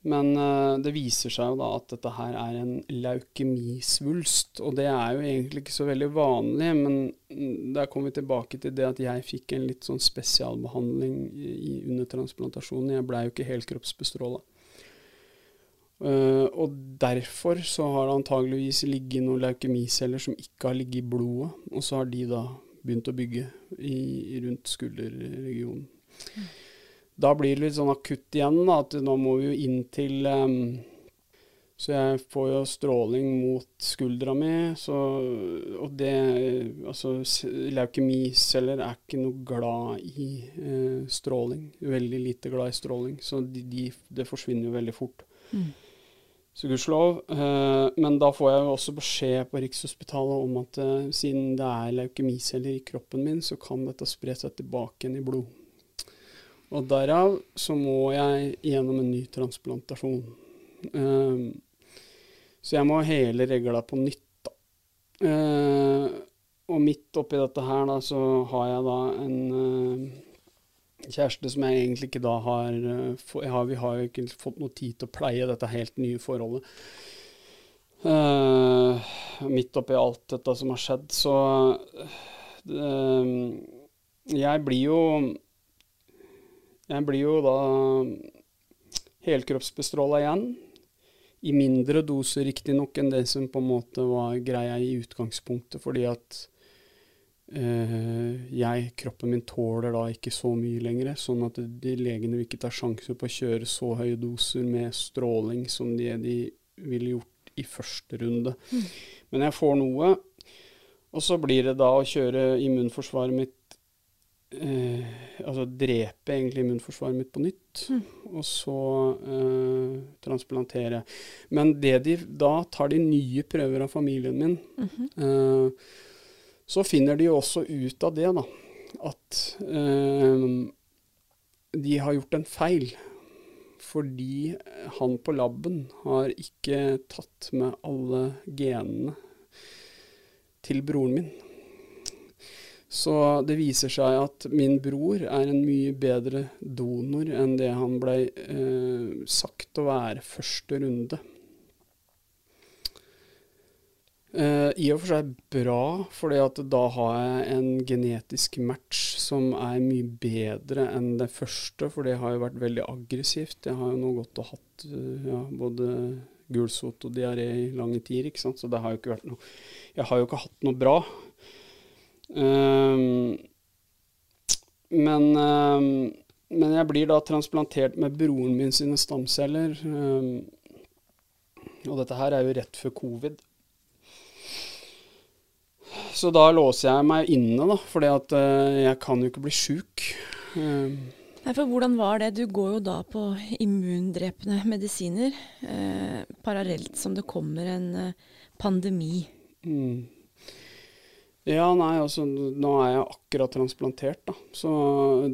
men uh, det viser seg jo da at dette her er en leukemisvulst, og det er jo egentlig ikke så veldig vanlig, men der kommer vi tilbake til det at jeg fikk en litt sånn spesialbehandling i, under transplantasjonen. Jeg blei jo ikke helkroppsbestråla. Uh, og derfor så har det antageligvis ligget noen leukemiceller som ikke har ligget i blodet, og så har de da begynt å bygge i, rundt skulderregionen. Mm da blir det litt sånn akutt igjen, da, at nå må vi jo inn til um, Så jeg får jo stråling mot skuldra mi, så Og det Altså, leukemiceller er ikke noe glad i eh, stråling. Veldig lite glad i stråling. Så de, de, det forsvinner jo veldig fort. Mm. Så gudskjelov. Eh, men da får jeg jo også beskjed på Rikshospitalet om at eh, siden det er leukemiceller i kroppen min, så kan dette spre seg tilbake igjen i blod. Og derav så må jeg gjennom en ny transplantasjon. Um, så jeg må hele regla på nytt, da. og midt oppi dette her, da, så har jeg da en kjæreste som jeg egentlig ikke da har, har Vi har jo ikke fått noe tid til å pleie dette helt nye forholdet. Uh, midt oppi alt dette som har skjedd, så uh, Jeg blir jo Jeg blir jo da helkroppsbestråla igjen. I mindre doser riktignok enn det som på en måte var greia i utgangspunktet, fordi at Uh, jeg, kroppen min tåler da ikke så mye lenger, sånn at de legene vil ikke ta sjanser på å kjøre så høye doser med stråling som det de ville gjort i første runde. Mm. Men jeg får noe, og så blir det da å kjøre immunforsvaret mitt uh, Altså drepe egentlig immunforsvaret mitt på nytt, mm. og så eh, transplantere. Men det de da tar de nye prøver av familien min. Mm -hmm så finner de jo også ut av det, da, at eh, de har gjort en feil. Fordi han på laben har ikke tatt med alle genene til broren min. Så det viser seg at min bror er en mye bedre donor enn det han blei eh, sagt å være første runde. Eh, I og for seg bra, for da har jeg en genetisk match som er mye bedre enn det første, for det har jo vært veldig aggressivt. Jeg har jo nå gått og hatt uh, ja, både gulsot og diaré i lange tider, ikke sant? så det har jo ikke vært noe Jeg har jo ikke hatt noe bra. Uh, men, men jeg blir da transplantert med broren min sine stamceller. og dette her er jo rett før covid. Så da låser jeg meg inne, da, fordi at uh, jeg kan jo ikke bli sjuk. Nei, for hvordan var det? Du går jo da på immundrepende medisiner eh, parallelt som det kommer en eh, pandemi. Mm. Ja, nei, altså nå er jeg akkurat transplantert, da. Så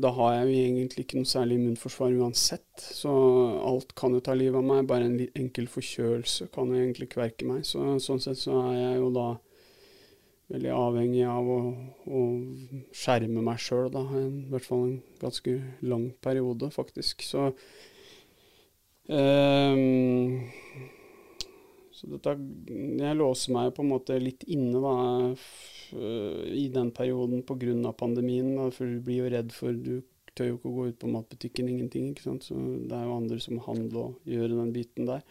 da har jeg jo egentlig ikke noe særlig immunforsvar uansett. Så alt kan jo ta livet av meg. Bare en enkel forkjølelse kan jo egentlig kverke meg. Så sånn sett så er jeg jo da veldig avhengig av å, å skjerme meg sjøl, I hvert fall en ganske lang periode, faktisk. Så um, Så dette Jeg låser meg på en måte litt inne, da, i den perioden pga. pandemien. Da, for du blir jo redd for Du tør jo ikke å gå ut på matbutikken, ingenting. ikke sant? Så det er jo andre som handler og gjør den biten der.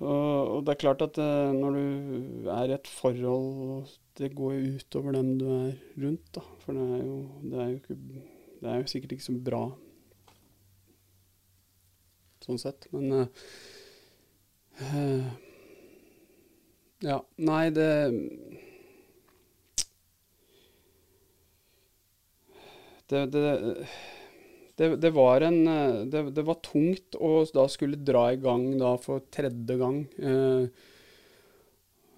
Og, og, det er klart at uh, når du er i et forhold Det går jo utover dem du er rundt, da. For det er jo, det er jo, ikke, det er jo sikkert ikke så bra sånn sett. Men uh, Ja, nei, det det, det det, det, var en, det, var tungt å da skulle dra i gang da for tredje gang. Uh,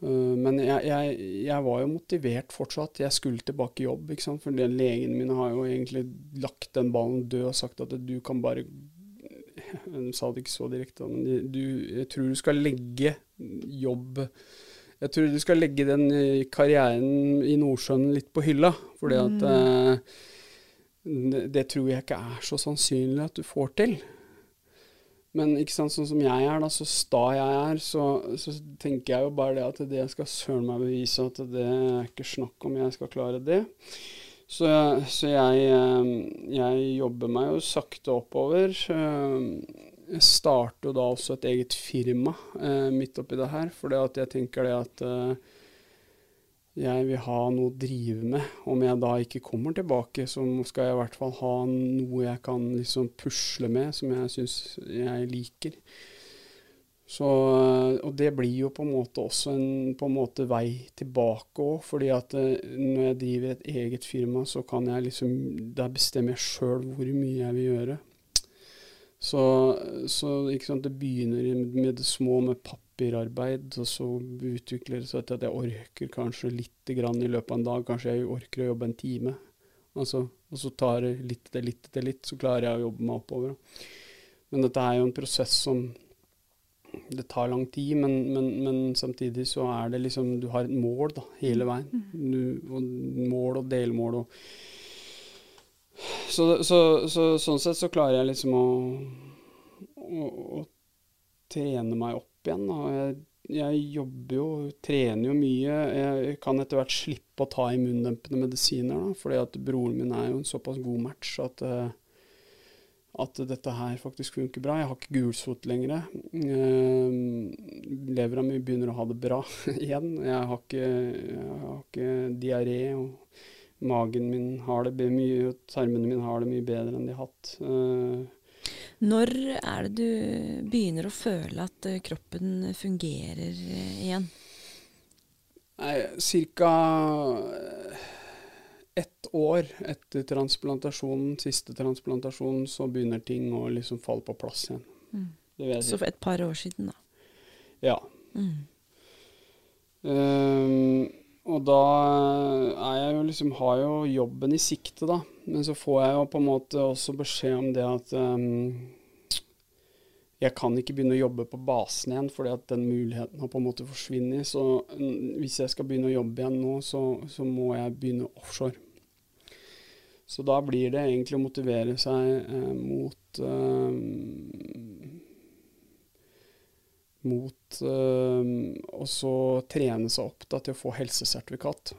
men jeg, jeg, jeg, var jo motivert fortsatt. Jeg skulle tilbake i jobb. For legene mine har jo egentlig lagt den ballen død og sagt at du kan bare De sa det ikke så direkte, men du, jeg tror du skal legge jobb Jeg tror du skal legge den karrieren i Nordsjøen litt på hylla. fordi at mm. det, det tror jeg ikke er så sannsynlig at du får til. Men ikke sant, sånn som jeg er, da, så sta jeg er, så, så tenker jeg jo bare det at det skal søren meg bevise at det er ikke snakk om jeg skal klare det. Så, så jeg, eh, jeg, jobber meg jo sakte oppover. Eh, jeg starter jo da også et eget firma eh, midt oppi det her, for jeg tenker det at jeg vil ha noe å drive med. Om jeg da ikke kommer tilbake, så skal jeg i hvert fall ha noe jeg kan liksom pusle med, som jeg syns jeg liker. Så, og det blir jo på en måte også en, en måte vei tilbake òg, fordi at eh, når jeg driver et eget firma, så kan jeg liksom Der bestemmer jeg sjøl hvor mye jeg vil gjøre. Så, så sant, det begynner med det små, med papirarbeid, og så utvikler det seg til at jeg orker kanskje litt grann i løpet av en dag. Kanskje jeg orker å jobbe en time. Altså, og så tar det litt etter litt etter litt, så klarer jeg å jobbe meg oppover. Men dette er jo en prosess som det tar lang tid, men, men, men, samtidig så er det liksom Du har et mål da, hele veien. Mm. Du, og mål og delmål og så, så, så, sånn sett så klarer jeg liksom å, å, å trene meg opp igjen. Da. jeg, jeg, jobber jo, trener jo mye. Jeg kan etter hvert slippe å ta immundempende medisiner, da, fordi at broren min er jo en såpass god match at, eh, at dette her faktisk funker bra. Jeg har ikke gulsot lenger. Uh, levra mi begynner å ha det bra igjen. Jeg har ikke, jeg ikke diaré. og magen min har det mye, tarmene mine har det mye bedre enn de har hatt. Uh, Når er det du begynner å føle at uh, kroppen fungerer uh, igjen? Nei, Ca. ett år etter transplantasjonen, siste transplantasjonen, så begynner ting å liksom falle på plass igjen. Mm. Så for et par år siden, da? Ja. Mm. Um, og da er jeg jo liksom Har jo jobben i sikte, da. Men så får jeg jo på en måte også beskjed om det at um, jeg kan ikke begynne å jobbe på basen igjen, fordi at den muligheten har på en måte forsvunnet. Så um, hvis jeg skal begynne å jobbe igjen nå, så, så, må jeg begynne offshore. Så da blir det egentlig å motivere seg eh, mot eh, mot eh, å så trene seg opp da, til å få helsesertifikat.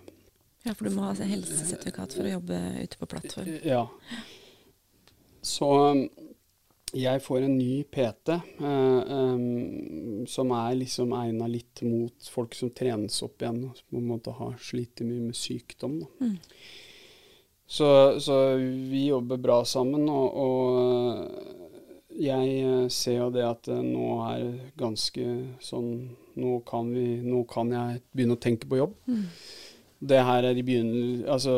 Ja, for du må ha helsesertifikat for å jobbe ute på plattform. Ja. Så jeg får en ny PT eh, um, som er liksom egna litt mot folk som trenes opp igjen, som på en måte har slitt mye med sykdom. Mm. Så, så, vi jobber bra sammen, og, og jeg eh, ser jo det at eh, nå er ganske sånn Nå kan, vi, nå kan jeg begynne å tenke på jobb. Mm. Det her er i begynnelsen Altså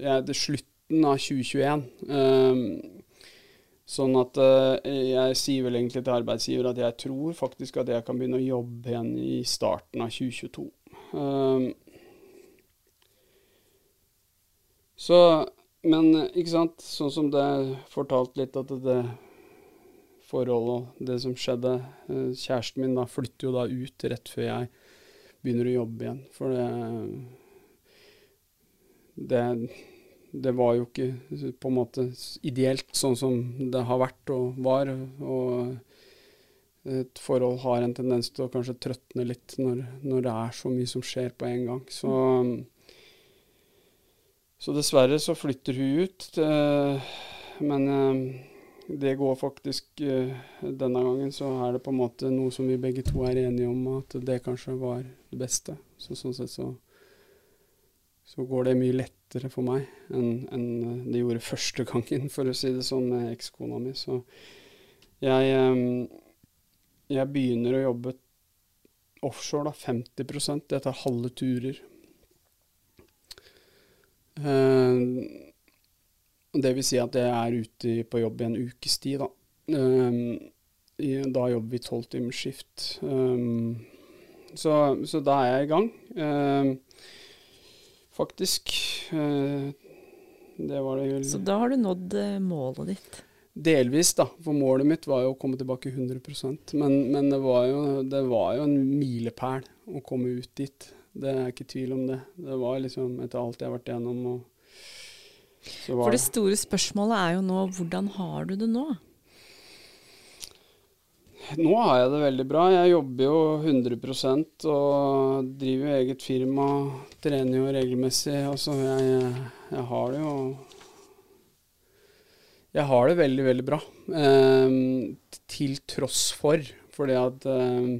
ja, det er slutten av 2021. Um, sånn at uh, jeg sier vel egentlig til arbeidsgiver at jeg tror faktisk at jeg kan begynne å jobbe igjen i starten av 2022. Um, ehm, så men ikke sant, sånn som det er fortalt litt at det forholdet og det som skjedde eh, Kjæresten min da flytter jo da ut rett før jeg begynner å jobbe igjen. For det Det, det var jo ikke på en måte ideelt sånn som det har vært og var. Og et forhold har en tendens til å kanskje trøtne litt når, når det er så mye som skjer på en gang. Så så dessverre så flytter hun ut. men eh, det går faktisk eh, Denne gangen så er det på en måte noe som vi begge to er enige om, at det kanskje var det beste. Så sånn sett så, så går det mye lettere for meg enn, enn det gjorde første gangen, for å si det sånn, med ekskona mi. Så jeg, eh, jeg begynner å jobbe offshore, da, 50 Jeg tar halve turer. Uh, det vil si at jeg er ute på jobb i en ukes tid, da. Uh, da jobber vi tolvtimersskift. Um, så, så da er jeg i gang. Faktisk. det var det vel. Så da har du nådd målet ditt? Delvis, da. For målet mitt var jo å komme tilbake 100% Men, men det, var jo, det var jo en milepæl å komme ut dit. Det er ikke tvil om det. Det var liksom etter alt jeg har vært igjennom. For det store spørsmålet er jo nå hvordan har du det nå? Nå har jeg det veldig bra. Jeg jobber jo 100% og driver jo eget firma. Trener jo regelmessig. Altså, jeg, jeg, har det jo Jeg har det veldig, veldig bra. Eh, til tross for. Fordi at eh,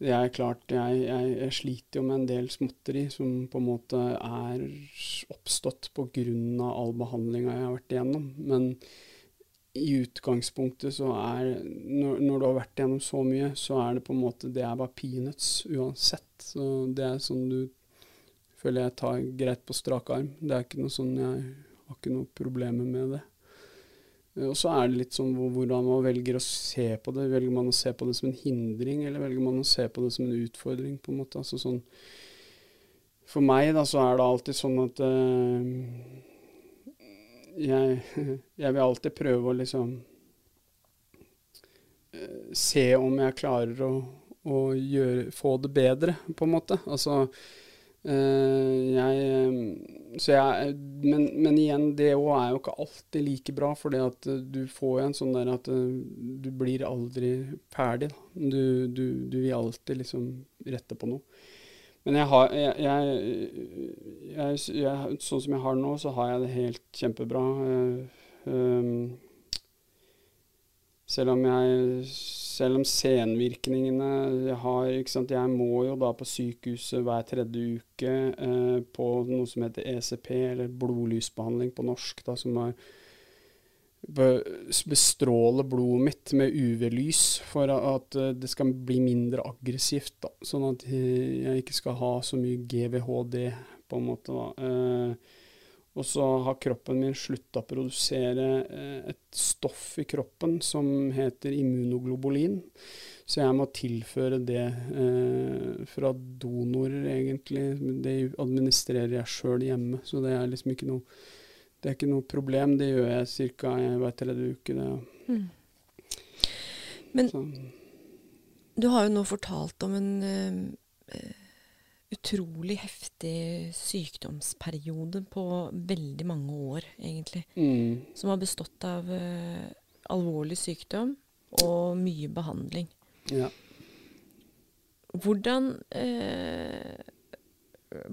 det er klart, jeg, jeg, jeg, sliter jo med en del småtteri som på en måte er oppstått pga. all behandlinga jeg har vært igjennom. Men i utgangspunktet så er når, når, du har vært igjennom så mye, så er det på en måte Det er bare peanuts uansett. Så det er sånn du føler jeg tar greit på strak arm. Det er ikke noe sånn Jeg har ikke noe problemer med det. Og så er det litt sånn hvordan man velger å se på det. Velger man å se på det som en hindring, eller velger man å se på det som en utfordring, på en måte. Altså sånn For meg, da, så er det alltid sånn at uh, jeg, jeg, vil alltid prøve å liksom uh, se om jeg klarer å, å gjøre, få det bedre, på en måte. Altså Uh, jeg, så jeg, men, men, igjen, det òg er jo ikke alltid like bra. For det at du får en sånn der at du blir aldri ferdig. Du, du, du, vil alltid liksom rette på noe. Men jeg har jeg, jeg, Sånn som jeg har det nå, så har jeg det helt kjempebra. Uh, um, selv om jeg selv om senvirkningene jeg har ikke sant, Jeg må jo da på sykehuset hver tredje uke eh, på noe som heter ECP, eller blodlysbehandling på norsk, da, som er bestråle blodet mitt med UV-lys for at eh, det skal bli mindre aggressivt. Da, sånn at jeg ikke skal ha så mye GVHD, på en måte. da. Eh, og så har kroppen min slutta å produsere eh, et stoff i kroppen som heter immunoglobulin. Så jeg må tilføre det eh, fra donorer, egentlig. Det administrerer jeg sjøl hjemme, så det er liksom ikke noe, det er ikke noe problem. Det gjør jeg ca. hver tredje uke. Det. Mm. Men så. du har jo nå fortalt om en uh, utrolig heftig sykdomsperiode på veldig mange år, egentlig. Mm. Som har bestått av uh, alvorlig sykdom og mye behandling. Ja. Hvordan uh,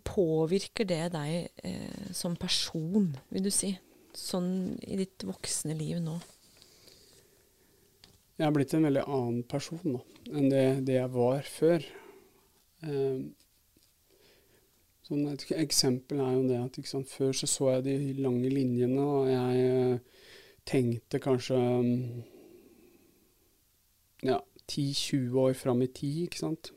påvirker det deg eh, som person, vil du si? Sånn i ditt voksne liv nå? Jeg har blitt en veldig annen person nå enn det, det jeg var før. Eh, Sånn et eksempel er jo det at liksom, før så så jeg de lange linjene, og jeg eh, tenkte kanskje mm, ja, 10-20 år fram i tid, ikke sant.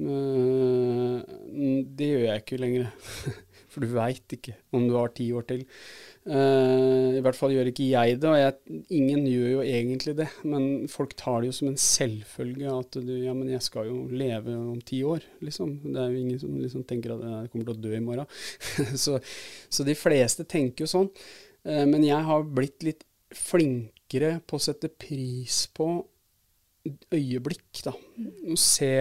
Mm, det gjør jeg ikke lenger. For du veit ikke om du har ti år til. Uh, I hvert fall gjør ikke jeg det, og jeg, ingen gjør jo egentlig det. Men folk tar det jo som en selvfølge at du Ja, men jeg skal jo leve om ti år, liksom. Det er jo ingen som liksom tenker at jeg kommer til å dø i morgen. så, så, de fleste tenker jo sånn. Uh, men jeg har blitt litt flinkere på å sette pris på øyeblikk, da. Å se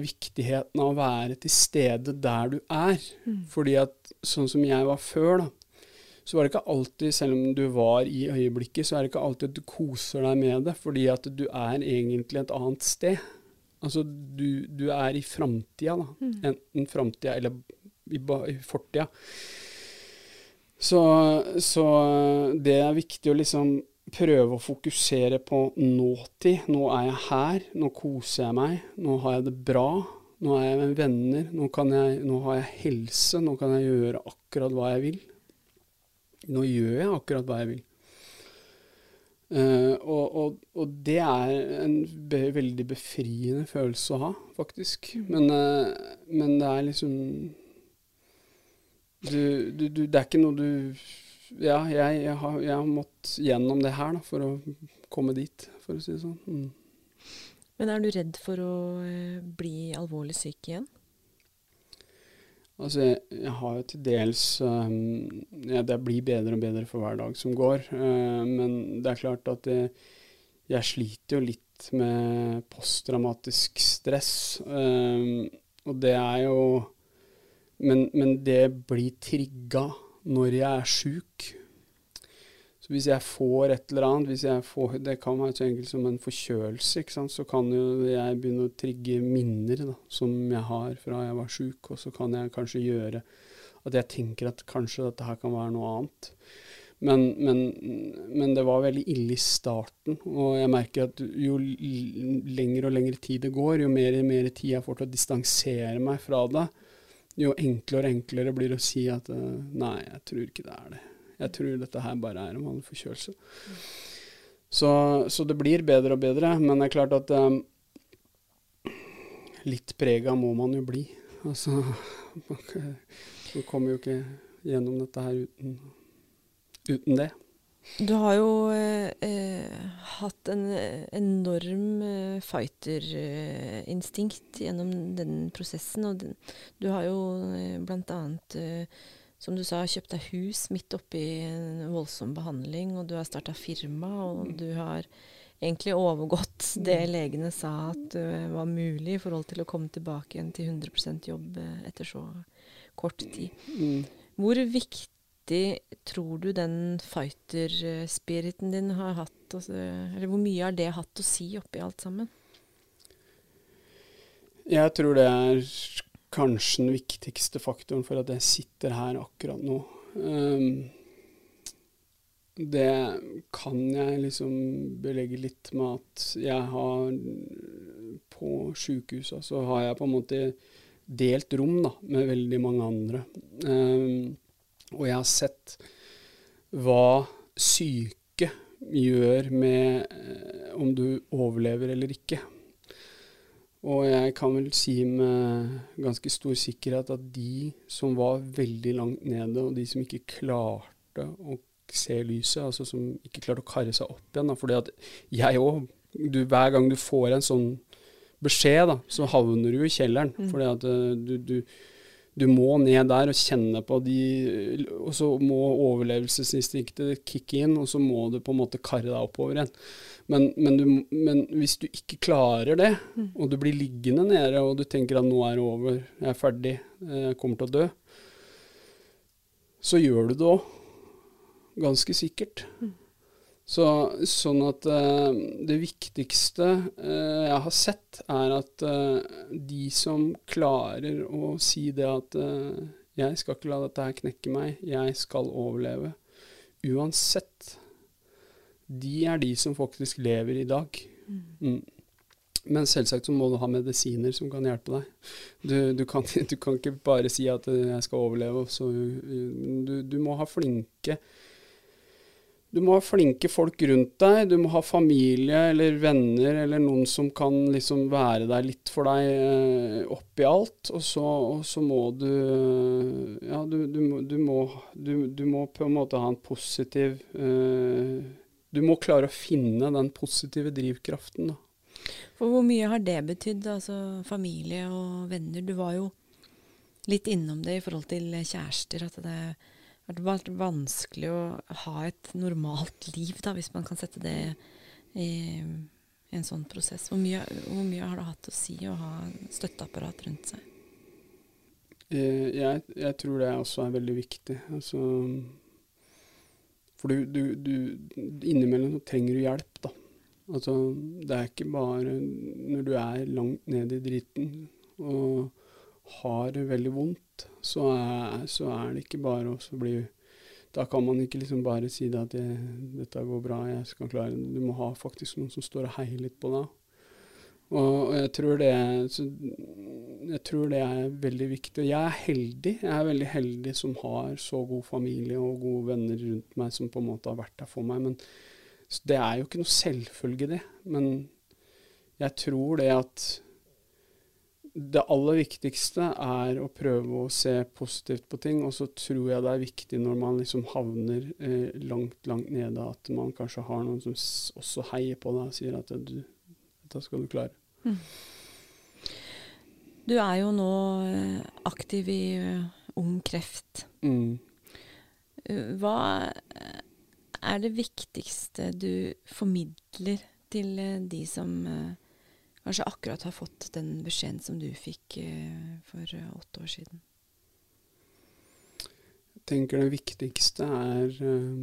viktigheten av å være til stede der du er. Mm. Fordi at sånn som jeg var før, da, så var det ikke alltid, selv om du var i øyeblikket, så er det ikke alltid at du koser deg med det, fordi at du er egentlig et annet sted. Altså, du, du er i framtida, da. Mm. Enten framtida eller i, i fortida. Så, så, det er viktig å liksom prøve å fokusere på nåtid. Nå er jeg her, nå koser jeg meg, nå har jeg det bra. Nå er jeg med venner, nå, jeg, nå har jeg helse, nå kan jeg gjøre akkurat hva jeg vil. Nå gjør jeg akkurat hva jeg vil. Uh, og, og, og, det er en be veldig befriende følelse å ha, faktisk. Men, uh, men det er liksom du, du, du, Det er ikke noe du ja, jeg, jeg, har, jeg, har, mått gjennom det her da, for å komme dit, for å si det sånn. Mm. Men er du redd for å eh, bli alvorlig syk igjen? Altså, jeg, jeg har jo til dels um, ja, Det blir bedre og bedre for hver dag som går. Uh, men det er klart at det, jeg sliter jo litt med posttraumatisk stress. Um, og det er jo men, men det blir trigga når jeg er sjuk. Så hvis jeg får et eller annet, får, det kan være så enkelt som en forkjølelse, så kan jo jeg begynne å trigge minner da, som jeg har fra jeg var sjuk, og så kan jeg kanskje gjøre at jeg tenker at kanskje dette her kan være noe annet. Men, men, men, det var veldig ille i starten, og jeg merker at jo lengre og lengre tid det går, jo mer og mer tid jeg får til å distansere meg fra det, jo enklere og enklere blir det å si at uh, nei, jeg tror ikke det er det. Jeg tror dette her bare er en vanlig forkjølelse. Så, så, det blir bedre og bedre, men det er klart at um, litt prega må man jo bli. Altså, man kommer jo ikke gjennom dette her uten, uten det. Du har jo eh, hatt en enorm eh, fighterinstinkt gjennom den prosessen. Og den, du har jo eh, annet, eh, som du sa, kjøpt deg hus midt oppi en voldsom behandling, og du har starta firma, og du har egentlig overgått det legene sa at uh, var mulig i forhold til å komme tilbake igjen til 100 jobb etter så kort tid. Mm. Hvor viktig tror du den fighter-spiriten din har hatt Eller hvor mye har det hatt å si oppi alt sammen? Jeg tror det er kanskje den viktigste faktoren for at jeg sitter her akkurat nå. Um, det kan jeg liksom belegge litt med at jeg har På sjukehusa så har jeg på en måte delt rom da, med veldig mange andre. Um, og jeg har sett hva syke gjør med eh, om du overlever eller ikke. Og jeg kan vel si med ganske stor sikkerhet at de som var veldig langt nede, og de som ikke klarte å se lyset, altså som ikke klarte å karre seg opp igjen da, fordi at jeg òg Hver gang du får en sånn beskjed, da, så havner du i kjelleren. Mm. Fordi at eh, du, du du må ned der og kjenne på de Og så må overlevelsesinstinktet kicke inn, og så må du på en måte karre deg oppover igjen. Men, men, du, men hvis du ikke klarer det, mm. og du blir liggende nede, og du tenker at nå er det over, jeg er ferdig, jeg kommer til å dø, så gjør du det òg. Ganske sikkert. Mm. Så, sånn at uh, det viktigste uh, jeg har sett, er at uh, de som klarer å si det at jeg skal ikke la dette her knekke meg, jeg skal overleve, uansett, de er de som faktisk lever i dag. Mm. Mm. Men selvsagt så må du ha medisiner som kan hjelpe deg. Du, du, kan, du kan, ikke bare si at jeg skal overleve. Så, du, du må ha flinke du må ha flinke folk rundt deg. Du må ha familie eller venner eller noen som kan liksom være der litt for deg eh, oppi alt. Og så, og så, må du Ja, du, du, du, må, du, må på en måte ha en positiv uh, Du må klare å finne den positive drivkraften, da. For hvor mye har det betydd, altså familie og venner? Du var jo litt innom det i forhold til kjærester. at det er det vært vanskelig å ha et normalt liv, da, hvis man kan sette det i, en sånn prosess. Hvor mye, hvor mye, har det hatt å si å ha støtteapparat rundt seg? Eh, jeg, jeg, tror det også er veldig viktig. Altså, for du, du, du Innimellom trenger du hjelp, da. Altså, det er ikke bare når du er langt nede i driten og har det veldig vondt, så er, så er det ikke bare å bli Da kan man ikke liksom bare si det at det, 'dette går bra, jeg skal klare det'. Du må ha faktisk noen som står og heier litt på deg. Og, jeg, tror det, jeg tror det er veldig viktig. Og jeg er heldig. Jeg er veldig heldig som har så god familie og gode venner rundt meg som på en måte har vært der for meg. Men det er jo ikke noe selvfølge, det. Men jeg tror det at det aller viktigste er å prøve å se positivt på ting. Og så tror jeg det er viktig når man liksom havner eh, langt, langt nede, at man kanskje har noen som også heier på deg og sier at du, dette skal du klare. Mm. Du er jo nå eh, aktiv i uh, Ung Kreft. Mm. Hva er det viktigste du formidler til de som uh, kanskje akkurat har fått den beskjeden som du fikk eh, for eh, åtte år siden? Jeg tenker det viktigste er eh,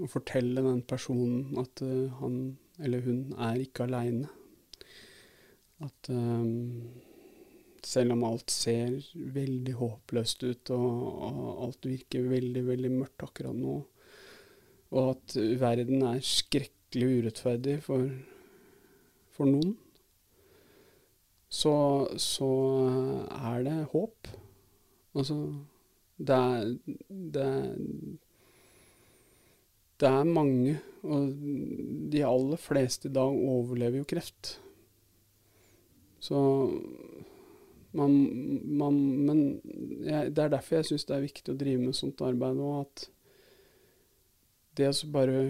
å fortelle den personen at eh, han eller hun er ikke aleine. At um, selv om alt ser veldig håpløst ut, og, og, alt virker veldig, veldig mørkt akkurat nå, og at verden er skrekkelig urettferdig for, for noen, så, så er det håp. Altså det er, det er det er mange, og de aller fleste i dag overlever jo kreft. Så Man, man, men jeg, det er derfor jeg syns det er viktig å drive med sånt arbeid nå. At det å bare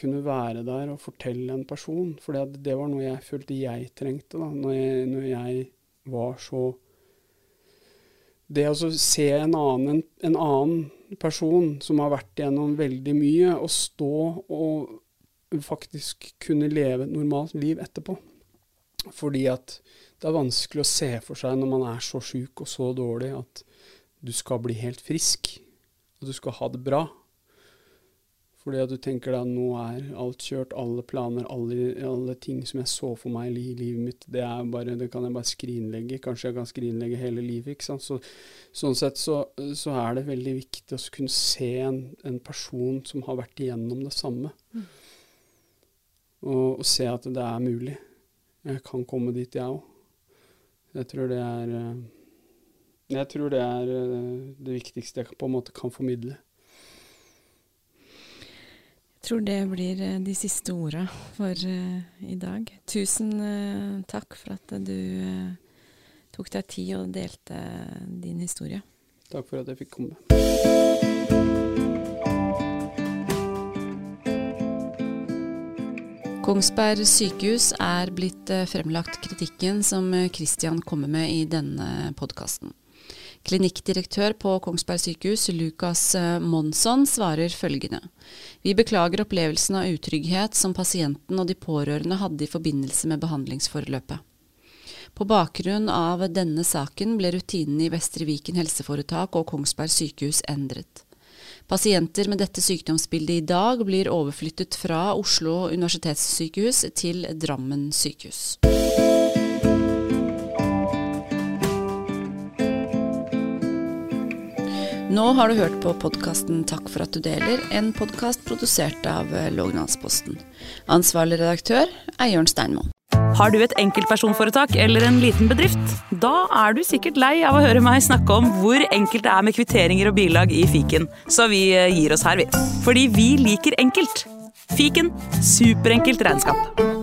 kunne være der og fortelle en person For det var noe jeg følte jeg trengte da når jeg, når jeg var så Det å se en annen, en annen person som har vært gjennom veldig mye, og stå og faktisk kunne leve et normalt liv etterpå. Fordi at det er vanskelig å se for seg når man er så sjuk og så dårlig at du skal bli helt frisk, og du skal ha det bra. Fordi at du tenker at nå er alt kjørt, alle planer, alle, alle, ting som jeg så for meg i livet mitt, det, bare, det, kan jeg bare skrinlegge. Kanskje jeg kan skrinlegge hele livet. ikke sant? Så, sånn sett så, så, er det veldig viktig å kunne se en, en, person som har vært igjennom det samme, mm. og, og se at det er mulig. Jeg kan komme dit, jeg òg. Jeg tror det er eh, Jeg tror det er eh, det viktigste jeg på en måte kan formidle. Tror det blir eh, de siste orda for i dag. Tusen takk for at du tok deg tid og delte din historie. Takk for at jeg fikk komme. Kongsberg sykehus er blitt eh, fremlagt kritikken som Kristian eh, kommer med i denne podkasten. Klinikkdirektør på Kongsberg sykehus, Lukas eh, Monsson, svarer følgende. Vi beklager opplevelsen av utrygghet som pasienten og de pårørende hadde i forbindelse med behandlingsforløpet. På bakgrunn av denne saken ble rutinene i Vestre Viken helseforetak og Kongsberg sykehus endret. Pasienter med dette sykdomsbildet i dag blir overflyttet fra Oslo universitetssykehus til Drammen sykehus. Nå har du hørt på podkasten Takk for at du deler, en podkast produsert av Lågendalsposten. Ansvarlig redaktør er Jørn Steinmoen. Har du et enkeltpersonforetak eller en liten bedrift? Da er du sikkert lei av å høre meg snakke om hvor enkelt det er med kvitteringer og bilag i fiken, så vi eh, gir oss her, vi. Fordi vi liker enkelt. Fiken superenkelt regnskap.